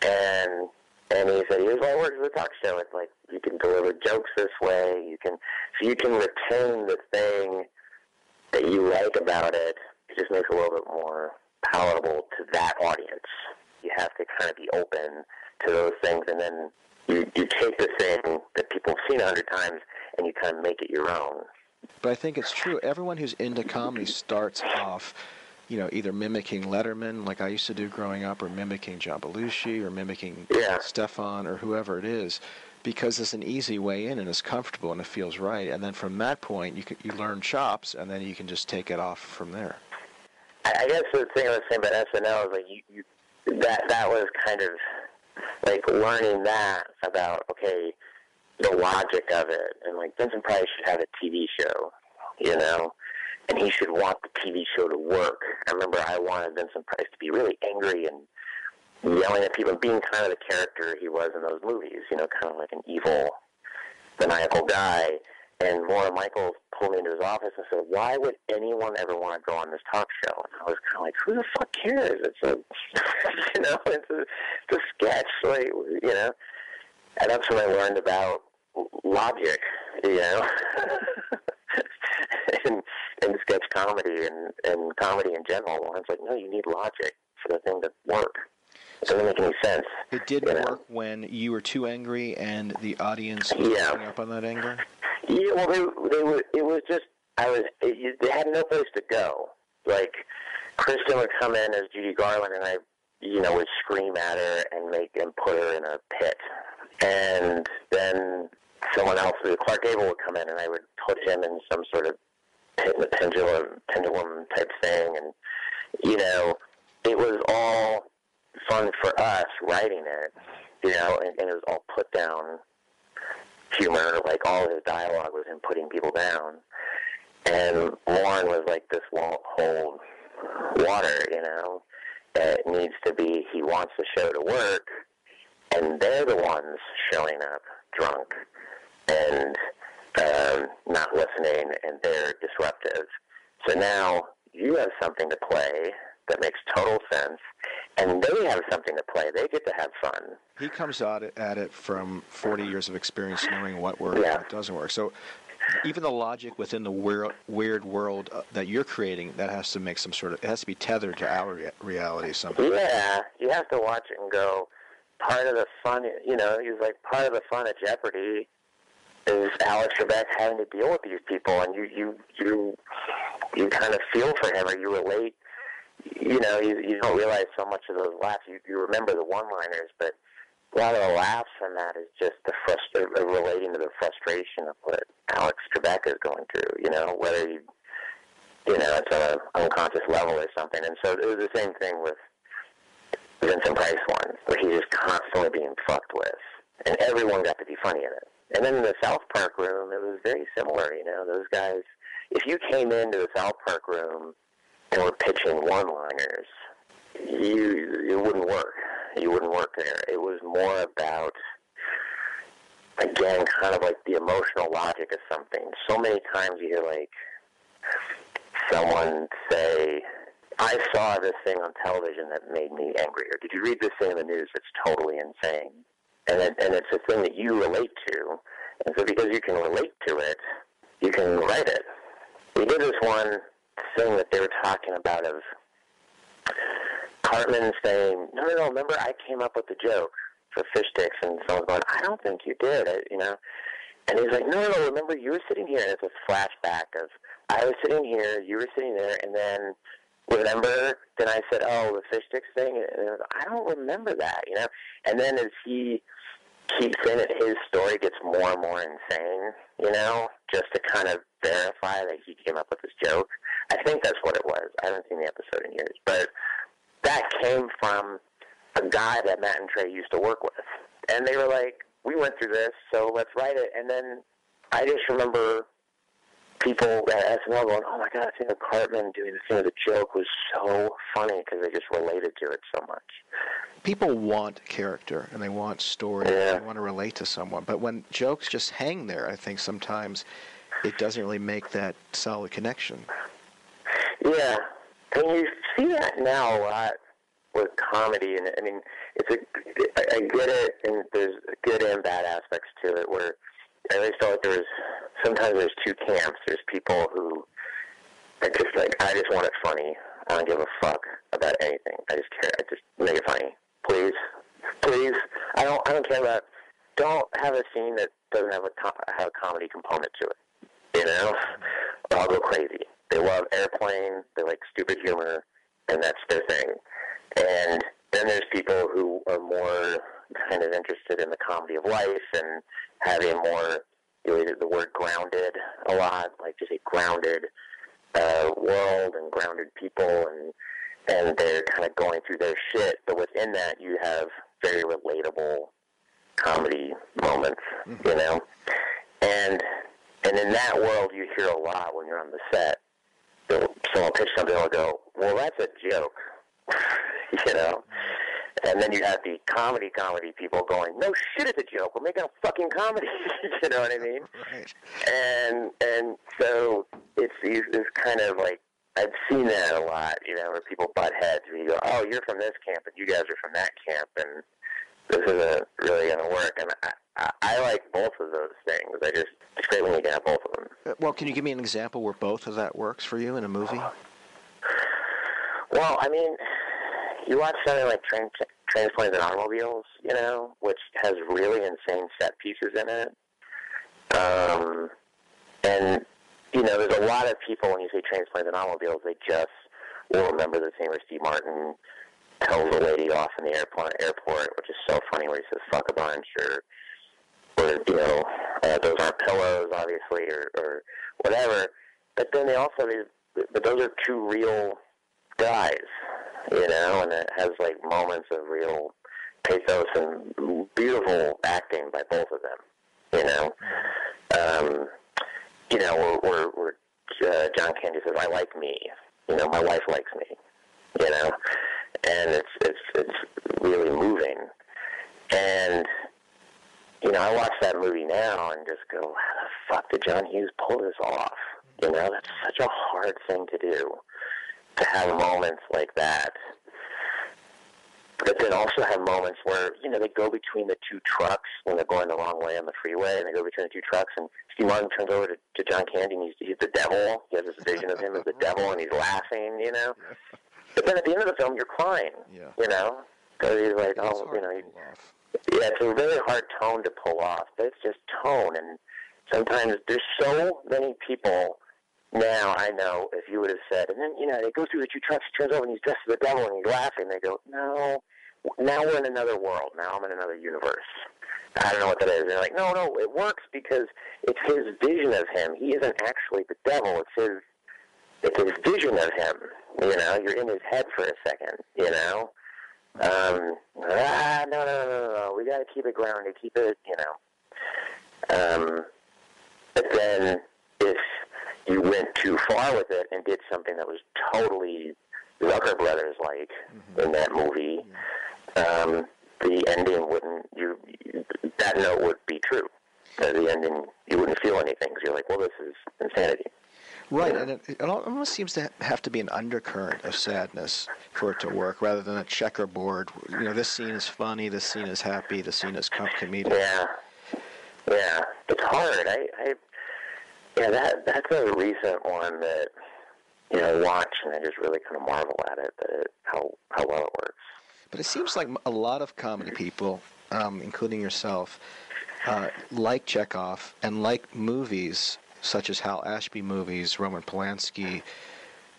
and and he said, here's why it works as a talk show. It's like you can deliver jokes this way. You can so you can retain the thing that you like about it. It just makes it a little bit more palatable to that audience. You have to kind of be open to those things, and then you you take the thing that people have seen a hundred times, and you kind of make it your own. But I think it's true. Everyone who's into comedy starts off, you know, either mimicking Letterman, like I used to do growing up, or mimicking John Belushi, or mimicking Stefan, or whoever it is, because it's an easy way in and it's comfortable and it feels right. And then from that point, you can, you learn chops, and then you can just take it off from there. I, I guess the thing I was saying about SNL is like you, you that that was kind of like learning that about okay the logic of it and like Vincent Price should have a TV show, you know, and he should want the TV show to work. I remember I wanted Vincent Price to be really angry and yelling at people, being kind of the character he was in those movies, you know, kind of like an evil, maniacal guy. And Lorne Michaels pulled me into his office and said, "Why would anyone ever want to go on this talk show?" And I was kind of like, "Who the fuck cares? It's a, you know, it's a, it's a sketch, like, you know." And that's when I learned about logic, you know, in, in sketch comedy and, and comedy in general. And it's like, no, you need logic for the thing to work. It doesn't make any sense. It did you know? work when you were too angry and the audience was Yeah. picking up on that anger. Yeah, well, they they were. It was just I was. It, they had no place to go. Like Kristen would come in as Judy Garland, and I, you know, would scream at her and make and put her in a pit. And then someone else, Clark Gable, would come in, and I would put him in some sort of pit, pendulum pendulum type thing. And you know, it was all fun for us writing it. You know, and, and it was all put down humor. Like all his dialogue was him putting people down, and Lorne was like, "This won't hold water," you know. It needs to be. He wants the show to work, and they're the ones showing up drunk and um, not listening, and they're disruptive. So now you have something to play that makes total sense, and they have something to play. They get to have fun. He comes at it, at it from 40 years of experience knowing what works and what doesn't work. So even the logic within the weird, weird world uh, that you're creating, that has to make some sort of, it has to be tethered to our rea- reality somehow. Yeah, you have to watch it and go. Part of the fun, you know, he's like part of the fun of Jeopardy is Alex Trebek having to deal with these people, and you you you you kind of feel for him, or you relate. You know, you you don't realize so much of those laughs. You you remember the one-liners, but a lot of the laughs from that is just the frust- uh, relating to the frustration of what Alex Trebek is going through. You know, whether you you know it's on an unconscious level or something. And so it was the same thing with Vincent Price one, where he was constantly being fucked with, and everyone got to be funny in it. And then in the South Park room, it was very similar. You know, those guys. If you came into the South Park room and were pitching one-liners, you it wouldn't work. You wouldn't work there. It was more about, again, kind of like the emotional logic of something. So many times you hear like someone say, I saw this thing on television that made me angry, or did you read this thing in the news that's totally insane? And it, and it's a thing that you relate to, and so because you can relate to it, you can write it. We did this one thing that they were talking about of Cartman saying, "No, no, no. Remember, I came up with the joke for fish sticks," and someone's going, "I don't think you did." I, you know, and he's like, "No, no, no. Remember, you were sitting here, and it's a flashback of I was sitting here, you were sitting there, and then remember? Then I said, "Oh, the fish sticks thing," and was, I don't remember that, you know. And then as he keeps saying it, his story gets more and more insane, you know, just to kind of verify that he came up with this joke. I think that's what it was. I haven't seen the episode in years, but that came from a guy that Matt and Trey used to work with, and they were like, "We went through this, so let's write it." And then I just remember people at SNL going, "Oh my god, I think the Cartman doing the thing with the joke was so funny because they just related to it so much." People want character and they want story. Yeah. And they want to relate to someone. But when jokes just hang there, I think sometimes it doesn't really make that solid connection. Yeah, and you see that now a lot with comedy, and I mean, it's a I I get it, and there's good and bad aspects to it. Where I always felt like there's sometimes there's two camps. There's people who are just like, I just want it funny. I don't give a fuck about anything. I just care. I just make it funny, please, please. I don't. I don't care about. Don't have a scene that doesn't have a co- have a comedy component to it. You know, I'll go crazy. They love airplane. They like stupid humor, and that's their thing. And then there's people who are more kind of interested in the comedy of life and having more, you know, the word grounded a lot, like just a grounded uh, world and grounded people, and and they're kind of going through their shit. But within that, you have very relatable comedy moments, you know, and and in that world, you hear a lot when you're on the set. They'll- Someone will pitch something, they'll go, "Well, that's a joke," you know. And then you have the comedy comedy people going, "No shit, it's a joke. We're making a fucking comedy." you know what I mean? Right. And and so it's it's kind of like I've seen that a lot, you know, where people butt heads. Where you go, "Oh, you're from this camp, and you guys are from that camp," and this isn't really going to work. And I, I, I like both of those things. I just it's great when you can have both of them. Uh, Well, can you give me an example where both of that works for you in a movie? Well, I mean, you watch something like Train, Transplanes and Automobiles, you know, which has really insane set pieces in it. Um, and, you know, there's a lot of people, when you say Transplanes and Automobiles, they just will remember the scene where Steve Martin tells a lady off in the airport, airport which is so funny, where he says, fuck a bunch, or, or you know, uh, those aren't pillows, obviously, or, or whatever. But then they also, but those are two real guys, you know, and it has like moments of real pathos and beautiful acting by both of them, you know. Um, you know, where, where, where uh, John Candy says, "I like me," you know, my wife likes me, you know, and it's it's it's really moving, and you know, I watch that movie now and just go, how the fuck did John Hughes pull this off? You know, that's such a hard thing to do to have moments like that. But then also have moments where, you know, they go between the two trucks when they're going the wrong way on the freeway, and they go between the two trucks, and Steve Martin turns over to, to John Candy, and he's, he's the devil. He has this vision of him as the devil, and he's laughing, you know. But then at the end of the film, you're crying, Yeah. you know, because he's like, oh, you know, you, yeah, it's a really hard tone to pull off, but it's just tone, and sometimes there's so many people now I know if you would have said, and then you know they go through the two trucks, he turns over and he's dressed as the devil and he's laughing. They go, no, now we're in another world. Now I'm in another universe. I don't know what that is. And they're like, no, no, it works because it's his vision of him. He isn't actually the devil. It's his, it's his vision of him. You know, you're in his head for a second. You know, um, ah, no, no, no, no, no. We got to keep it grounded. Keep it, you know. Um, but then if you went too far with it and did something that was totally Zucker Brothers like in that movie, um, the ending wouldn't you, that note would be true. The ending you wouldn't feel anything. 'cause you're like, well, this is insanity. Right, and it, it almost seems to have to be an undercurrent of sadness for it to work, rather than a checkerboard. You know, this scene is funny, this scene is happy, this scene is com- comedic. Yeah, yeah, it's hard. I, I, yeah, that that's a recent one that you know watch and I just really kind of marvel at it that it, how how well it works. But it seems like a lot of comedy people, um, including yourself, uh, like Chekhov and like movies such as Hal Ashby movies, Roman Polanski,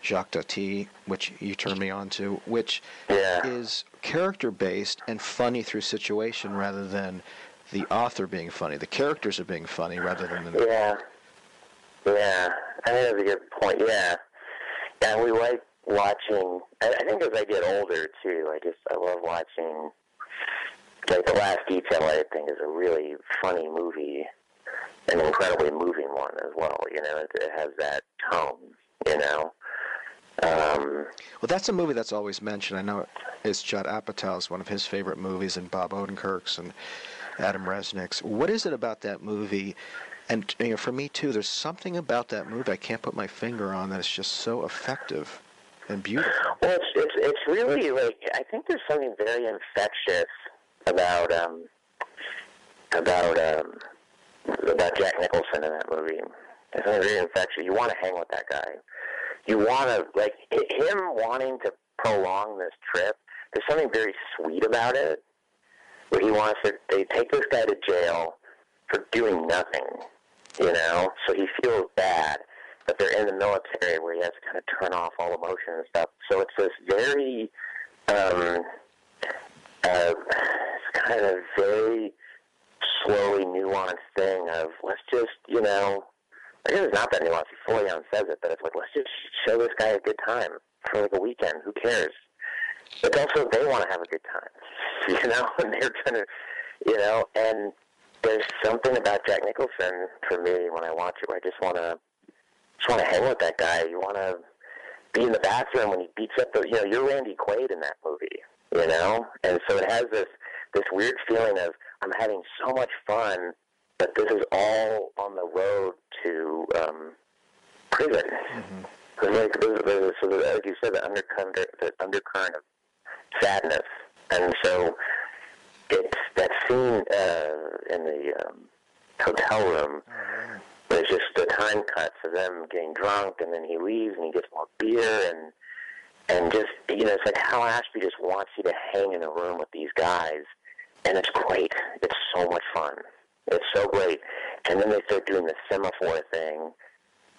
Jacques Tati, which you turned me on to, which is character based and funny through situation rather than the author being funny. The characters are being funny rather than the. Yeah, yeah, I think that's a good point. Yeah, yeah, we like watching. I, I think as I get older too, I just I love watching. Like the Last Detail, I think is a really funny movie, an incredibly moving one as well. You know, it, it has that tone. You know, um, Well, that's a movie that's always mentioned. I know it's Judd Apatow's one of his favorite movies, and Bob Odenkirk's and Adam Resnick's. What is it about that movie? And you know, for me too, there's something about that movie I can't put my finger on that is just so effective and beautiful. Well, it's, it's it's really like I think there's something very infectious about um about um about Jack Nicholson in that movie. Something very infectious. You want to hang with that guy. You want to like him wanting to prolong this trip. There's something very sweet about it. Where he wants to, they take this guy to jail for doing nothing, you know. So he feels bad that they're in the military where he has to kind of turn off all emotion and stuff. So it's this very, um, uh, it's kind of very slowly nuanced thing of let's just, you know, I guess it's not that nuanced. He fully says it, but it's like let's just show this guy a good time for like a weekend. Who cares? But also they want to have a good time, you know, and they're trying to, you know, and there's something about Jack Nicholson for me when I watch it where I just want to just want to hang with that guy. You want to be in the bathroom when he beats up the, you know, you're Randy Quaid in that movie, you know, and so it has this this weird feeling of I'm having so much fun, but this is all on the road to um, prison. Cause like, there's, there's, so there's, like you said, the undercurrent, the undercurrent of sadness, and so it's that scene uh, in the um, hotel room. There's just the time cuts of them getting drunk, and then he leaves, and he gets more beer, and and just you know, it's like Hal Ashby just wants you to hang in a room with these guys, and it's great. It's so much fun. It's so great. And then they start doing the semaphore thing,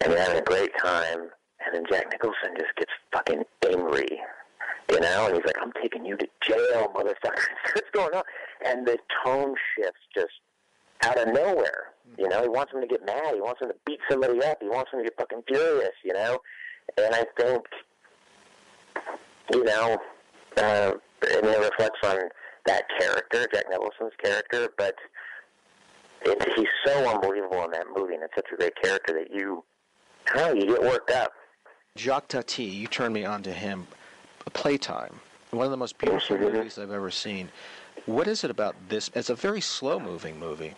and they're having a great time. And then Jack Nicholson just gets fucking angry, you know, and he's like, "I'm taking you to jail, motherfucker." What's going on? And the tone shifts just out of nowhere. You know, he wants him to get mad. He wants him to beat somebody up. He wants him to get fucking furious. You know, and I think, you know, uh, and it reflects on that character, Jack Nicholson's character, but it, he's so unbelievable in that movie, and it's such a great character that you, of, you get worked up. Jacques Tati, you turned me on to him. Playtime, one of the most beautiful movies I've ever seen. What is it about this? It's a very slow-moving movie.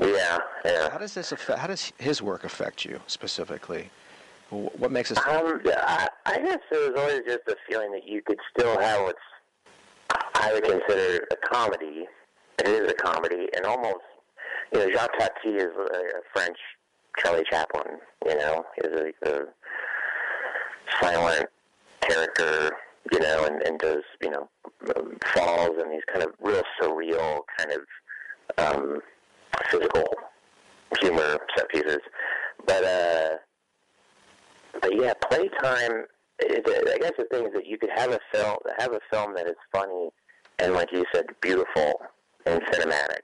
Yeah, yeah. How does this affect? How does his work affect you specifically? What makes it? Um, I, I guess there was always just a feeling that you could still have what's I would consider a comedy. It is a comedy, and almost, you know, Jacques Tati is a, a French Charlie Chaplin. You know, he's a, a silent character. You know, and, and does you know um, falls and these kind of real surreal kind of um, physical humor set pieces. But uh, but yeah, playtime. I guess the thing is that you could have a film, have a film that is funny and, like you said, beautiful and cinematic.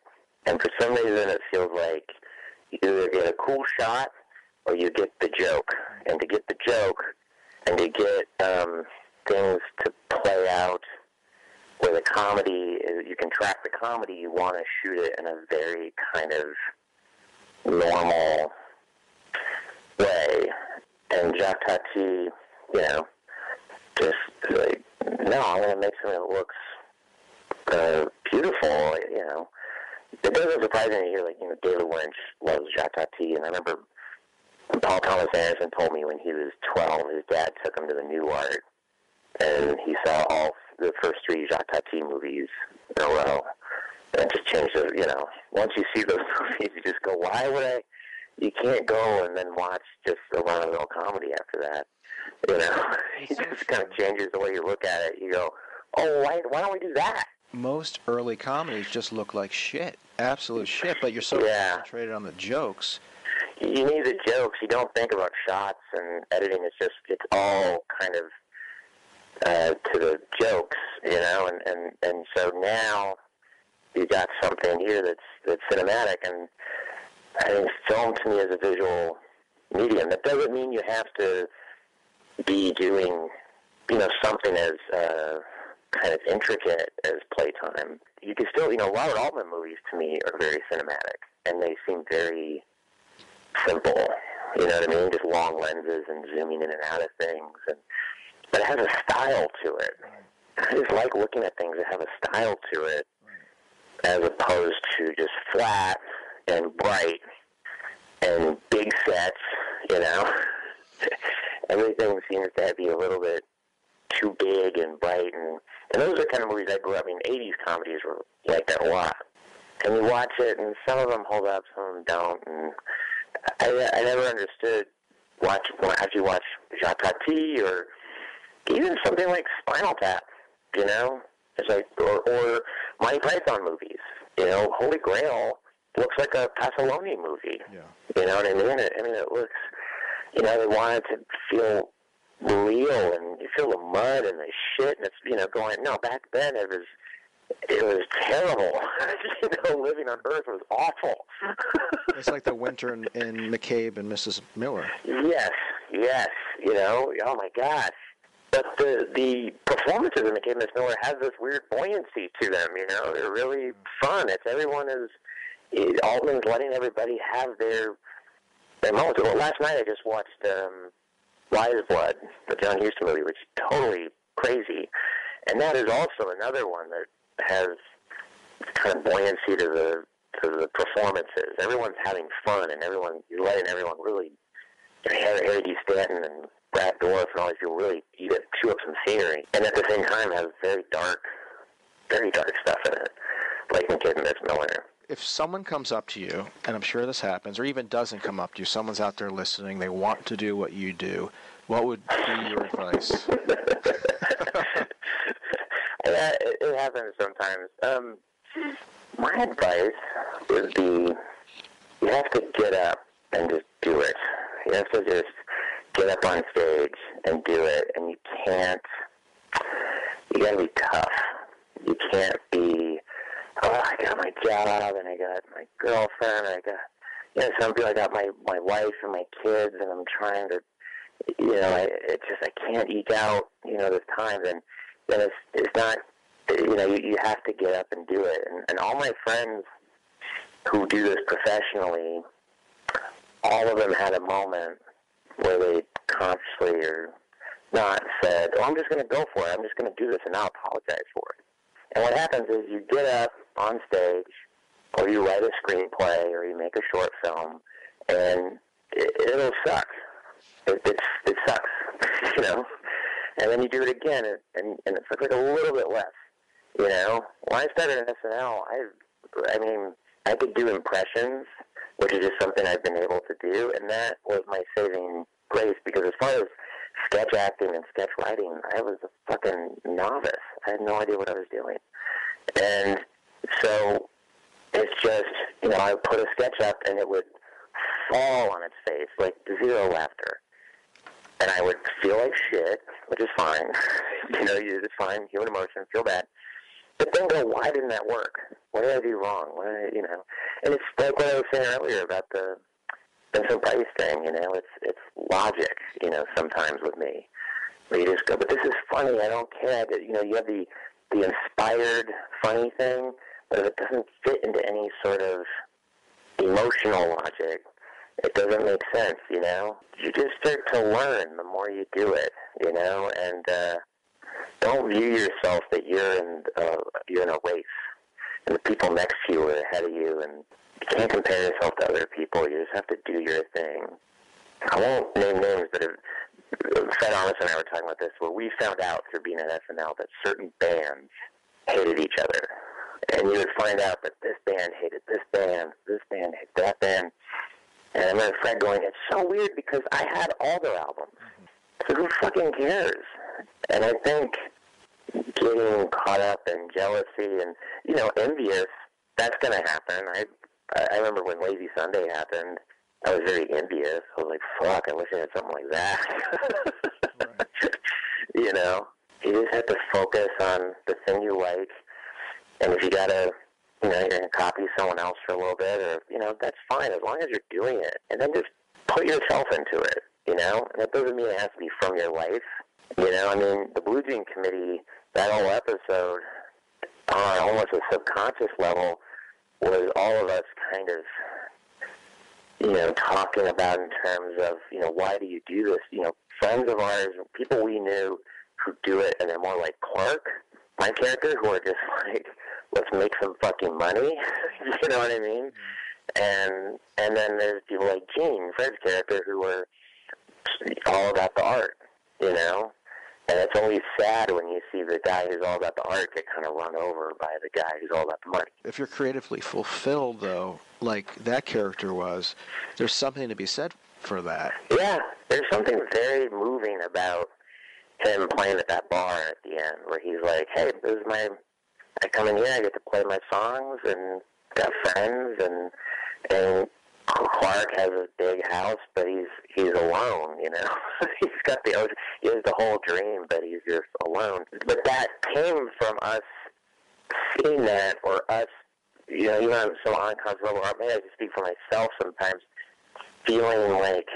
And for some reason, it feels like you either get a cool shot or you get the joke. And to get the joke and to get um, things to play out where the comedy, you can track the comedy, you want to shoot it in a very kind of normal way. And Jacques Tati, you know, just like, no, I'm going to make something that looks uh, beautiful. You know, it doesn't surprise me to hear like you know David Lynch loves Jacques Tati, and I remember Paul Thomas Anderson told me when he was 12, his dad took him to the Nuart, and he saw all the first three Jacques Tati movies in a row. And it just changed the, you know, once you see those movies, you just go, why would I? You can't go and then watch just a run-of-the-mill comedy after that. You know, it just kind of changes the way you look at it. You go, oh, why, why don't we do that? Most early comedies just look like shit, absolute shit. But you're so Yeah. concentrated on the jokes. you need the jokes. You don't think about shots and editing. It's just it's all kind of uh, to the jokes, you know. And and and so now you got something here that's that's cinematic, and I think film to me is a visual medium. That doesn't mean you have to be doing, you know, something as uh, kind of intricate as playtime. You can still, you know, Robert Altman movies to me are very cinematic, and they seem very simple. You know what I mean? Just long lenses and zooming in and out of things, and but it has a style to it. I just like looking at things that have a style to it, as opposed to just flat and bright and big sets. You know, everything seems to be a little bit too big and bright, and and those are kind of movies I grew up. I mean, '80s comedies were like that a lot. And you watch it, and some of them hold up, some of them don't. And I, I never understood watch after you watch Jacques Tati or even something like Spinal Tap. You know, it's like or, or Monty Python movies. You know, Holy Grail looks like a Pasolini movie. Yeah. You know what I mean? I mean, it looks. You know, they wanted to feel real, and you feel the mud and the shit, and it's you know going. No, back then it was it was terrible. you know, living on Earth was awful. It's like the winter in, in McCabe and Mrs. Miller. Yes, yes. You know, oh my gosh. But the the performances in McCabe and Miss Miller have this weird buoyancy to them. You know, they're really fun. It's everyone is. It, Altman's letting everybody have their their moments. Well, last night I just watched um, Wise Blood, the John Huston movie, which is totally crazy, and that is also another one that has kind of buoyancy to the to the performances. Everyone's having fun, and everyone you're letting everyone really Harry, Harry Dean Stanton and Brad Dourif and all these people really eat it, chew up some scenery, and at the same time have very dark, very dark stuff in it, like McCabe and Miss Miller. If someone comes up to you, and I'm sure this happens, or even doesn't come up to you, someone's out there listening, they want to do what you do, what would be your advice? Yeah, it, it happens sometimes. Um, my advice would be you have to get up and just do it. You have to just get up on stage and do it, and you can't. You gotta be tough. You can't be. Oh, I got my job and I got my girlfriend. And I got. You know, some people. I got my my wife and my kids, and I'm trying to. You know, I, it's just I can't eke out. You know, this time, and then it's it's not. You know, you, you have to get up and do it. And, and all my friends who do this professionally, all of them had a moment where they consciously or not said, "Oh, I'm just going to go for it. I'm just going to do this, and I'll apologize for it." And what happens is you get up on stage, or you write a screenplay, or you make a short film, and it, it'll suck. It, it's, it sucks, you know. And then you do it again, and, and, and it sucks like a little bit less, you know. When I started in SNL, I, I mean, I could do impressions, which is just something I've been able to do, and that was my saving grace because as far as sketch acting and sketch writing, I was a fucking novice. I had no idea what I was doing. And so it's just, you know, I would put a sketch up and it would fall on its face, like zero laughter. And I would feel like shit, which is fine. you know, you- it's fine, human emotion, feel bad. But then go, why didn't that work? What did I do wrong? What did I, you know? And it's like what I was saying earlier about the Vincent Price thing. You know, it's it's logic. You know, sometimes with me, you go, but this is funny. I don't care. That you know, you have the the inspired funny thing, but if it doesn't fit into any sort of emotional logic, it doesn't make sense. You know, you just start to learn the more you do it. You know, and uh, don't view yourself that you're in uh, you're in a race, and the people next to you are ahead of you, and you can't compare yourself to other people. You just have to do your thing. I won't name names, but if, Fred Armisen and I were talking about this, where we found out through being at SNL that certain bands hated each other. And you would find out that this band hated this band, this band hated that band. And I remember Fred going, it's so weird because I had all their albums. So who fucking cares? And I think getting caught up in jealousy and, you know, envious, that's going to happen. I, I remember when Lazy Sunday happened, I was very envious. I was like, fuck, I wish I had something like that. you know, you just have to focus on the thing you like. And if you gotta, you know, you're gonna copy someone else for a little bit, or you know, that's fine as long as you're doing it. And then just put yourself into it. You know, and that doesn't mean it has to be from your life. You know, I mean, the Blue Jean Committee, that whole episode, on almost a subconscious level, was all of us kind of you know, talking about in terms of, you know, why do you do this? You know, friends of ours, people we knew who do it, and they're more like Clark, my character, who are just like, let's make some fucking money. you know what I mean? Mm-hmm. And and then there's people like Gene, Fred's character, who are all about the art. You know, and it's always sad when you see the guy who's all about the art get kind of run over by the guy who's all about the money. If you're creatively fulfilled, though, like that character was, there's something to be said for that. Yeah, there's something very moving about him playing at that bar at the end, where he's like, "Hey, this is my. I come in here, I get to play my songs, and got friends, and and Clark has a big house, but he's he's alone. You know, he's got the ocean. He has the whole dream, but he's just alone. But that came from us seeing that, or us, you know, even on some unconscious level, or maybe I just speak for myself sometimes, feeling like,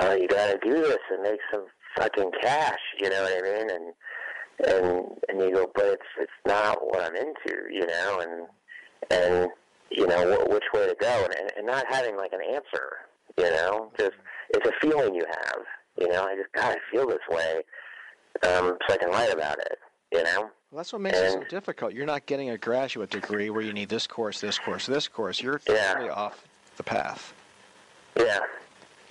oh, you got to do this and make some fucking cash. You know what I mean? And and and you go, but it's it's not what I'm into. You know, and and you know wh- which way to go, and, and not having like an answer. You know, just it's a feeling you have. You know, I just God, I feel this way, um, so I can write about it. You know. Well, that's what makes it so difficult. You're not getting a graduate degree where you need this course, this course, this course. You're totally off the path. Yeah.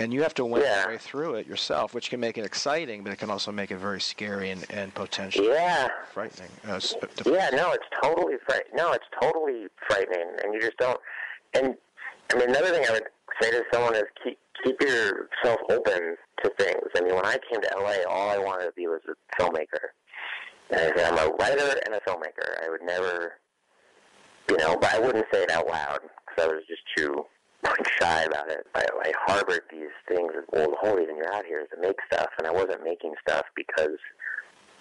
And you have to win your way through it yourself, which can make it exciting, but it can also make it very scary and, and potentially Yeah. frightening. Uh, uh, Yeah, no, it's totally fright. No, it's totally frightening, and you just don't. And I mean, another thing I would say to someone is keep keep yourself open to things. I mean, when I came to LA, all I wanted to be was a filmmaker. And I said, I'm a writer and a filmmaker. I would never, you know, but I wouldn't say it out loud because I was just too shy about it. I, I harbored these things. Well, the whole reason you're out here is to make stuff, and I wasn't making stuff because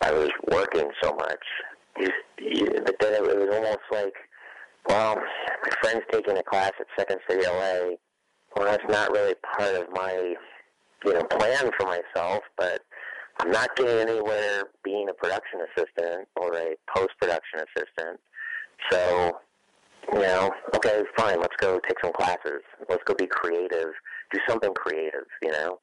I was working so much. But then it, was almost like, well, my friend's taking a class at Second City LA. Well, that's not really part of my, you know, plan for myself. But I'm not getting anywhere being a production assistant or a post-production assistant. So, you know, okay, fine. Let's go take some classes. Let's go be creative. Do something creative. You know.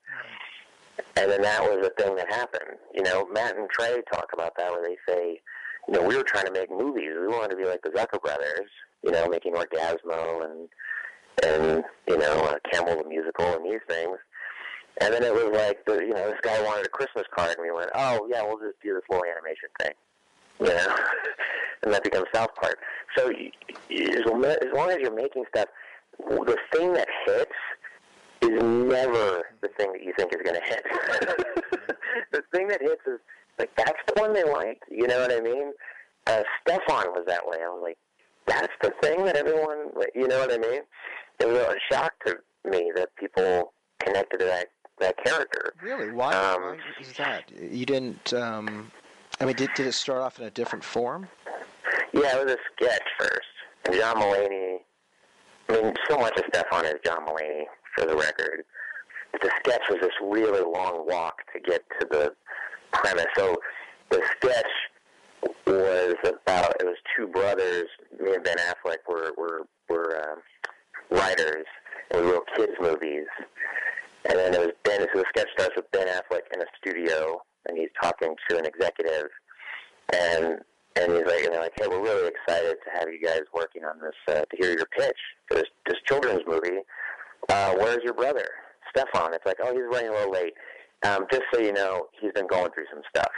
And then that was a thing that happened. You know, Matt and Trey talk about that where they say, you know, we were trying to make movies. We wanted to be like the Zucker brothers, you know, making Orgazmo and and you know, uh, Cannibal the musical and these things. And then it was like, the, you know, this guy wanted a Christmas card, and we went, oh yeah, we'll just do this little animation thing, you know, and that becomes South Park. So y- y- as as long as you're making stuff, the thing that hits is never the thing that you think is going to hit. the thing that hits is like that's the one they liked. You know what I mean? Uh, Stefon was that way. I was like, that's the thing that everyone. You know what I mean? It was a shock to me that people connected to that that character. Really? Why, Um, why is that? You didn't. Um, I mean, did, did it start off in a different form? Yeah, it was a sketch first. And John Mulaney, I mean, so much of Stefon is John Mulaney, for the record. The sketch was this really long walk to get to the premise. So the sketch was about, it was two brothers, me and Ben Affleck were, were, were um, writers, and we wrote kids' movies. And then it was Ben, so the sketch starts with Ben Affleck in a studio, and he's talking to an executive, and and he's like, and they're like, hey, we're really excited to have you guys working on this uh, to hear your pitch for this this children's movie. Uh, where's your brother, Stefon? It's like, oh, he's running a little late. Um, just so you know, he's been going through some stuff,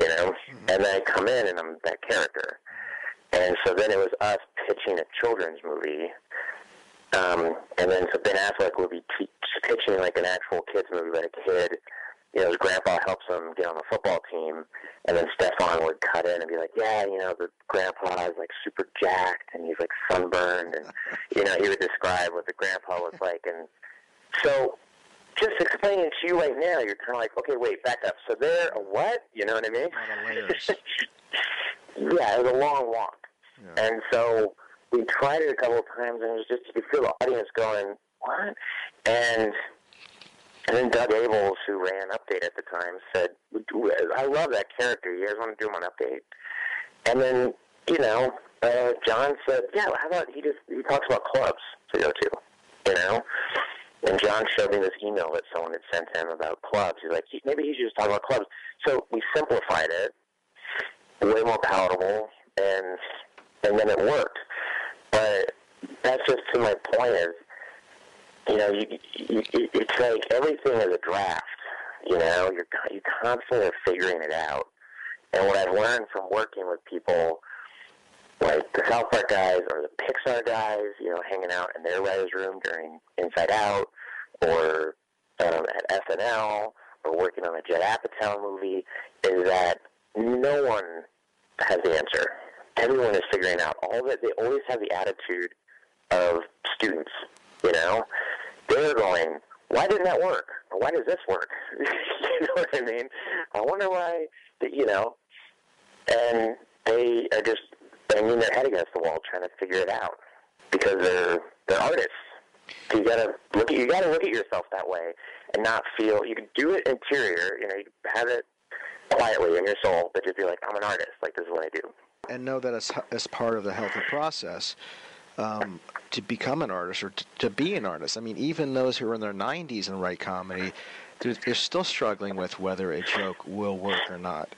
you know. And then I come in and I'm that character, and so then it was us pitching a children's movie. Um, and then so Ben Affleck would be t- pitching like an actual kids movie about a kid you know, his grandpa helps him get on the football team, and then Stefon would cut in and be like, yeah, you know, the grandpa is like super jacked and he's like sunburned, and you know, he would describe what the grandpa was like, and so just explaining to you right now, you're kind of like, okay, wait, back up. So there, a what? You know what I mean? yeah, it was a long walk, and so we tried it a couple of times, and it was just you could feel the audience going, what? And and then Doug Abeles, who ran Update at the time, said, I love that character. You guys want to do him on Update? And then, you know, uh, John said, yeah, how about he just, he talks about clubs to go to, you know? And John showed me this email that someone had sent him about clubs. He's like, maybe he should just talk about clubs. So we simplified it, way more palatable, and and then it worked. But that's just to my point is, you know, you, you, it's like everything is a draft. You know, you're you constantly are figuring it out. And what I've learned from working with people like the South Park guys or the Pixar guys, you know, hanging out in their writers' room during Inside Out, or um, at SNL, or working on a Judd Apatow movie, is that no one has the answer. Everyone is figuring out all that. They always have the attitude of students. You know, they're going, why didn't that work? Or why does this work? you know what I mean? I wonder why, you know, and they are just banging their head against the wall trying to figure it out because they're they're artists. You gotta look at you gotta look at yourself that way and not feel you can do it interior, you know, you have it quietly in your soul, but just be like, I'm an artist, like this is what I do. and know that as, as part of the healthy process um, to become an artist or to, to be an artist. I mean, even those who are in their 90s and write comedy, they're, they're still struggling with whether a joke will work or not.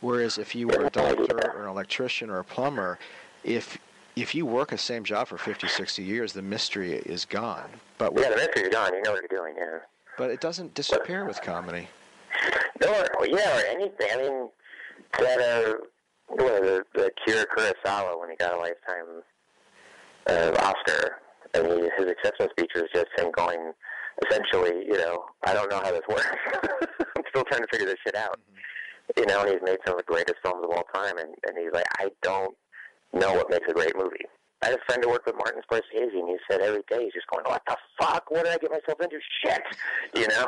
Whereas if you were a doctor or an electrician or a plumber, if if you work the same job for 50, 60 years, the mystery is gone. But Yeah, the mystery is gone. You know what you're doing, yeah. but it doesn't disappear with comedy. No, yeah, or anything. I mean, that uh, what, the the Akira Kurosawa when he got a lifetime uh, Oscar, and his acceptance speech was just him going, essentially, you know, I don't know how this works. I'm still trying to figure this shit out. You know, and he's made some of the greatest films of all time, and, and he's like, I don't know what makes a great movie. I had a friend who worked with Martin Scorsese, and he said every day he's just going, "What the fuck? What did I get myself into? Shit!" You know,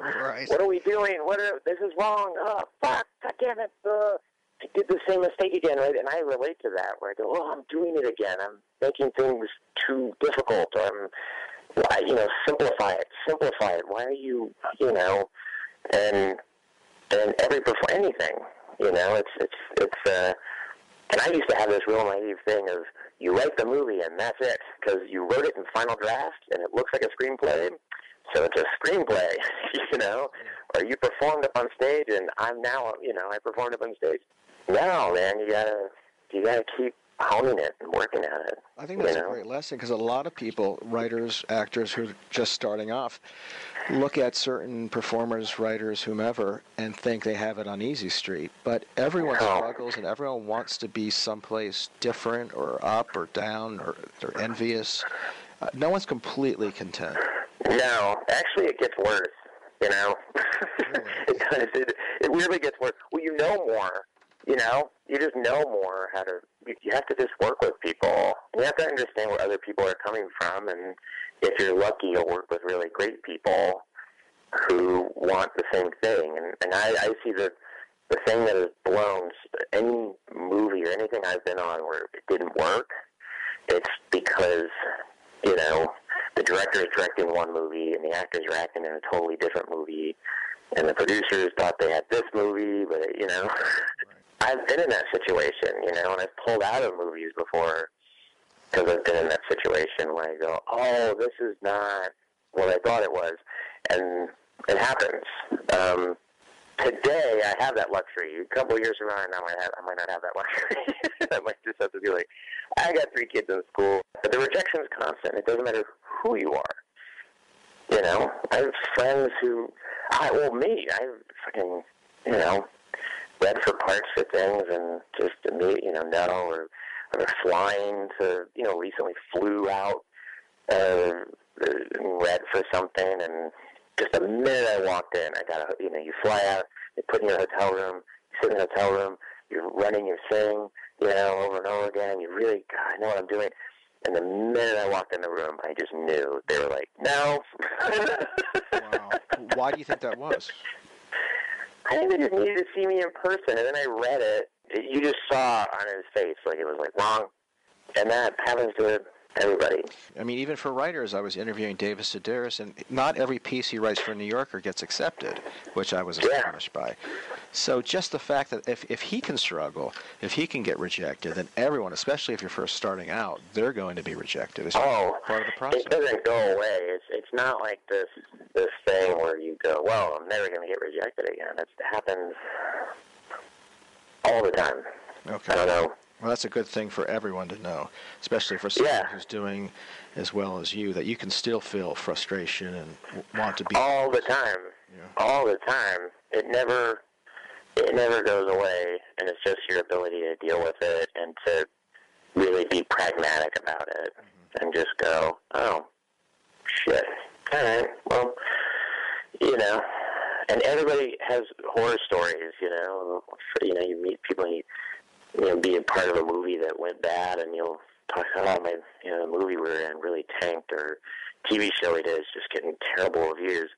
right. what are we doing? What are, this is wrong. Oh fuck! God damn it! Uh, I did the same mistake again, right? And I relate to that, where I go, "Oh, I'm doing it again. I'm making things too difficult. I'm, why, you know, simplify it. Simplify it. Why are you, you know, and and every perfor- anything, you know, it's it's it's. uh and I used to have this real naive thing of you write the movie and that's it because you wrote it in final draft and it looks like a screenplay, so it's a screenplay, you know. Or you performed up on stage and I'm now, you know, I performed up on stage. No, man, you gotta you gotta keep honing it and working at it. I think that's you a great lesson because a lot of people, writers, actors who are just starting off, look at certain performers, writers, whomever, and think they have it on easy street. But everyone Oh. struggles and everyone wants to be someplace different or up or down or they're envious. Uh, no one's completely content. No, actually, it gets worse. You know, it does. It, it really gets worse. Well, you know more. You know, you just know more how to. You, have to just work with people. You have to understand where other people are coming from, and if you're lucky, you'll work with really great people who want the same thing. And and I, I see the the thing that has blown any movie or anything I've been on where it didn't work. It's because you know the director is directing one movie and the actors are acting in a totally different movie, and the producers thought they had this movie, but you know, I've been in that situation, you know, and I've pulled out of movies before because I've been in that situation where I go, oh, this is not what I thought it was, and it happens. Um, today I have that luxury. A couple of years from now, I might have, I might not have that luxury. I might just have to be like, I got three kids in school, but the rejection is constant. It doesn't matter who you are. You know, I have friends who, I well, me, I fucking, you know, read for parts for things and just immediately, you know, no, or or flying to, you know, recently flew out, uh, and read for something, and just the minute I walked in, I got, a, you know, you fly out, they put you in a hotel room, you sit in the hotel room, you're running your thing, you know, over and over again. You really, God, I know what I'm doing. And the minute I walked in the room, I just knew they were like, no. wow. Why do you think that was? I think they just needed to see me in person, and then I read it. You just saw on his face. Like it was like wrong, and that happens to everybody. I mean, even for writers, I was interviewing David Sedaris, and not every piece he writes for New Yorker gets accepted, which I was astonished by. So just the fact that if, if he can struggle, if he can get rejected, then everyone, especially if you're first starting out, they're going to be rejected. It's Oh, part of the process. It doesn't go away. It's it's not like this this thing where you go, well, I'm never going to get rejected again. It happens all the time. Okay. I don't know. Well, that's a good thing for everyone to know, especially for someone who's doing as well as you, that you can still feel frustration and want to be. all the time. All the time. It never it never goes away and it's just your ability to deal with it and to really be pragmatic about it mm-hmm. and just go, Oh shit. All right, well you know and everybody has horror stories, you know. You know, you meet people and you you know, be a part of a movie that went bad and you'll talk about oh, my you know, the movie we were in really tanked or TV show we did is just getting terrible reviews.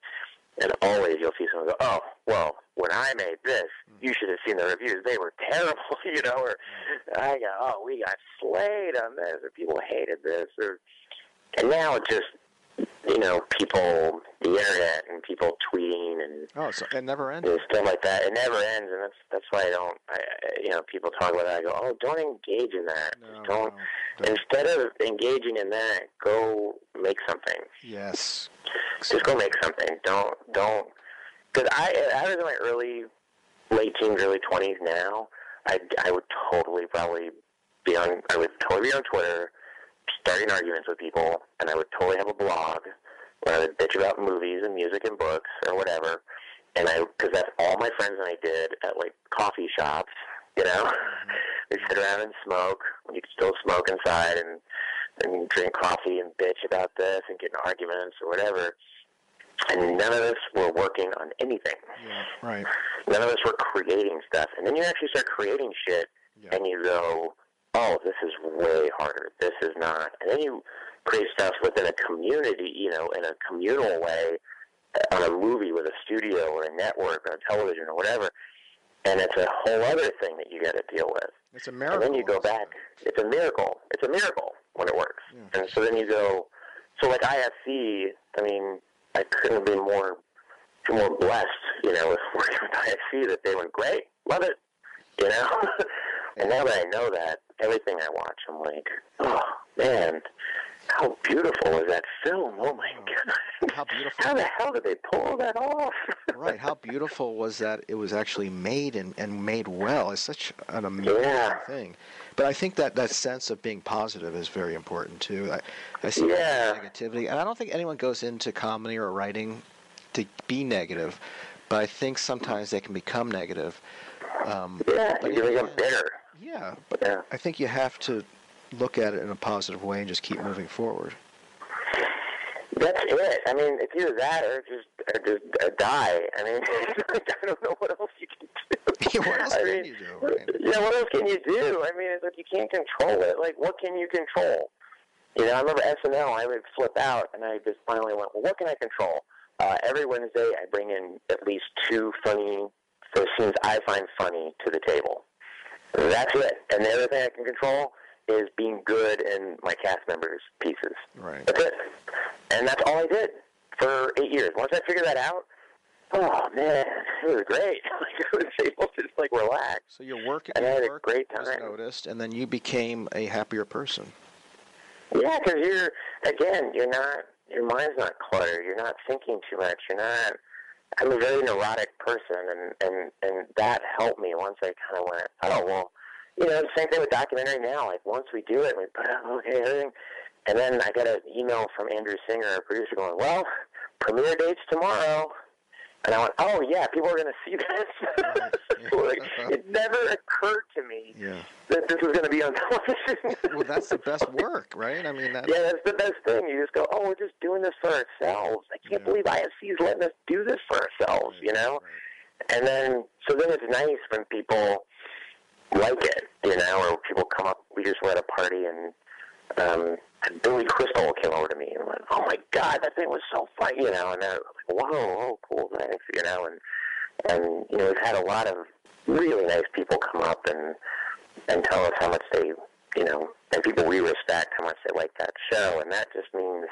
And always you'll see someone go, Oh, well, when I made this, mm. you should have seen the reviews. They were terrible, you know, or mm. I got oh, we got slayed on this or people hated this or and now it just you know, people the internet and people tweeting and Oh, so it never ends. and stuff like that. It never ends, and that's that's why I don't. I, you know, people talk about that. I go, oh, don't engage in that. Just don't. Instead of engaging in that, go make something. Yes. Just go make something. Don't don't. Because I I was in my early, late teens, early twenties. Now, I I would totally probably be on. I would totally be on Twitter, starting arguments with people, and I would totally have a blog where I would bitch about movies and music and books or whatever. And I, because that's all my friends and I did at like coffee shops, you know. we sit around and smoke. You could still smoke inside and and drink coffee and bitch about this and get in arguments or whatever. And none of us were working on anything. Right. None of us were creating stuff. And then you actually start creating shit, and you go, oh, this is way harder. This is not. And then you create stuff within a community, you know, in a communal way, uh, on a movie with a studio or a network or a television or whatever. And it's a whole other thing that you got to deal with. It's a miracle. And then you go back. It's a miracle. It's a miracle when it works. And so then you go. So like IFC, I mean, I couldn't have been more more blessed, you know, with working with IFC that they went great, love it, you know. and now that I know that, everything I watch, I'm like, oh man, how beautiful is that film? Oh my god, how beautiful! How the hell did they pull that off? right. How beautiful was that it was actually made and, and made well. It's such an amazing Yeah. thing. But I think that that sense of being positive is very important too. I, I see Yeah. negativity, and I don't think anyone goes into comedy or writing to be negative. But I think sometimes they can become negative. Um, yeah, you become bitter. Yeah, but yeah. I think you have to look at it in a positive way and just keep moving forward. That's it. I mean, it's either that or just or just uh, die. I mean, I don't know what else you can do. what else I can mean, you do? Right? Yeah, what else can you do? I mean, it's like you can't control it. Like, what can you control? You know, I remember SNL. I would flip out, and I just finally went, "Well, what can I control?" Uh, every Wednesday, I bring in at least two funny the scenes I find funny to the table. That's it. And the other thing I can control is being good in my cast members' pieces. Right. That's it. And that's all I did for eight years. Once I figured that out, oh man, it was great. like, I was able to just like relax. So your work, and I had a great time. noticed, and then you became a happier person. Yeah, because you're again, you're not. Your mind's not cluttered. You're not thinking too much. You're not. I'm a very neurotic person, and and and that helped me once I kind of went, oh well, you know, same thing with documentary now. Like once we do it, we put out okay everything, and then I got an email from Andrew Singer, our producer, going, well, premiere dates tomorrow. And I went, oh yeah, people are going to see this. Like, it never occurred to me Yeah. that this was going to be on television. Well, that's the best work, right? I mean, that. yeah, that's the best thing. You just go, oh, we're just doing this for ourselves. I can't believe IFC is letting us do this for ourselves, you know? And then, so then it's nice when people like it, you know, or people come up. We just were at a party and um, Billy Crystal came over to me and went, "Oh my God, that thing was so funny," you know. And they're like, "Whoa, oh, cool, thanks," you know. And and you know, we've had a lot of really nice people come up and and tell us how much they, you know, and people we respect how much they like that show, and that just means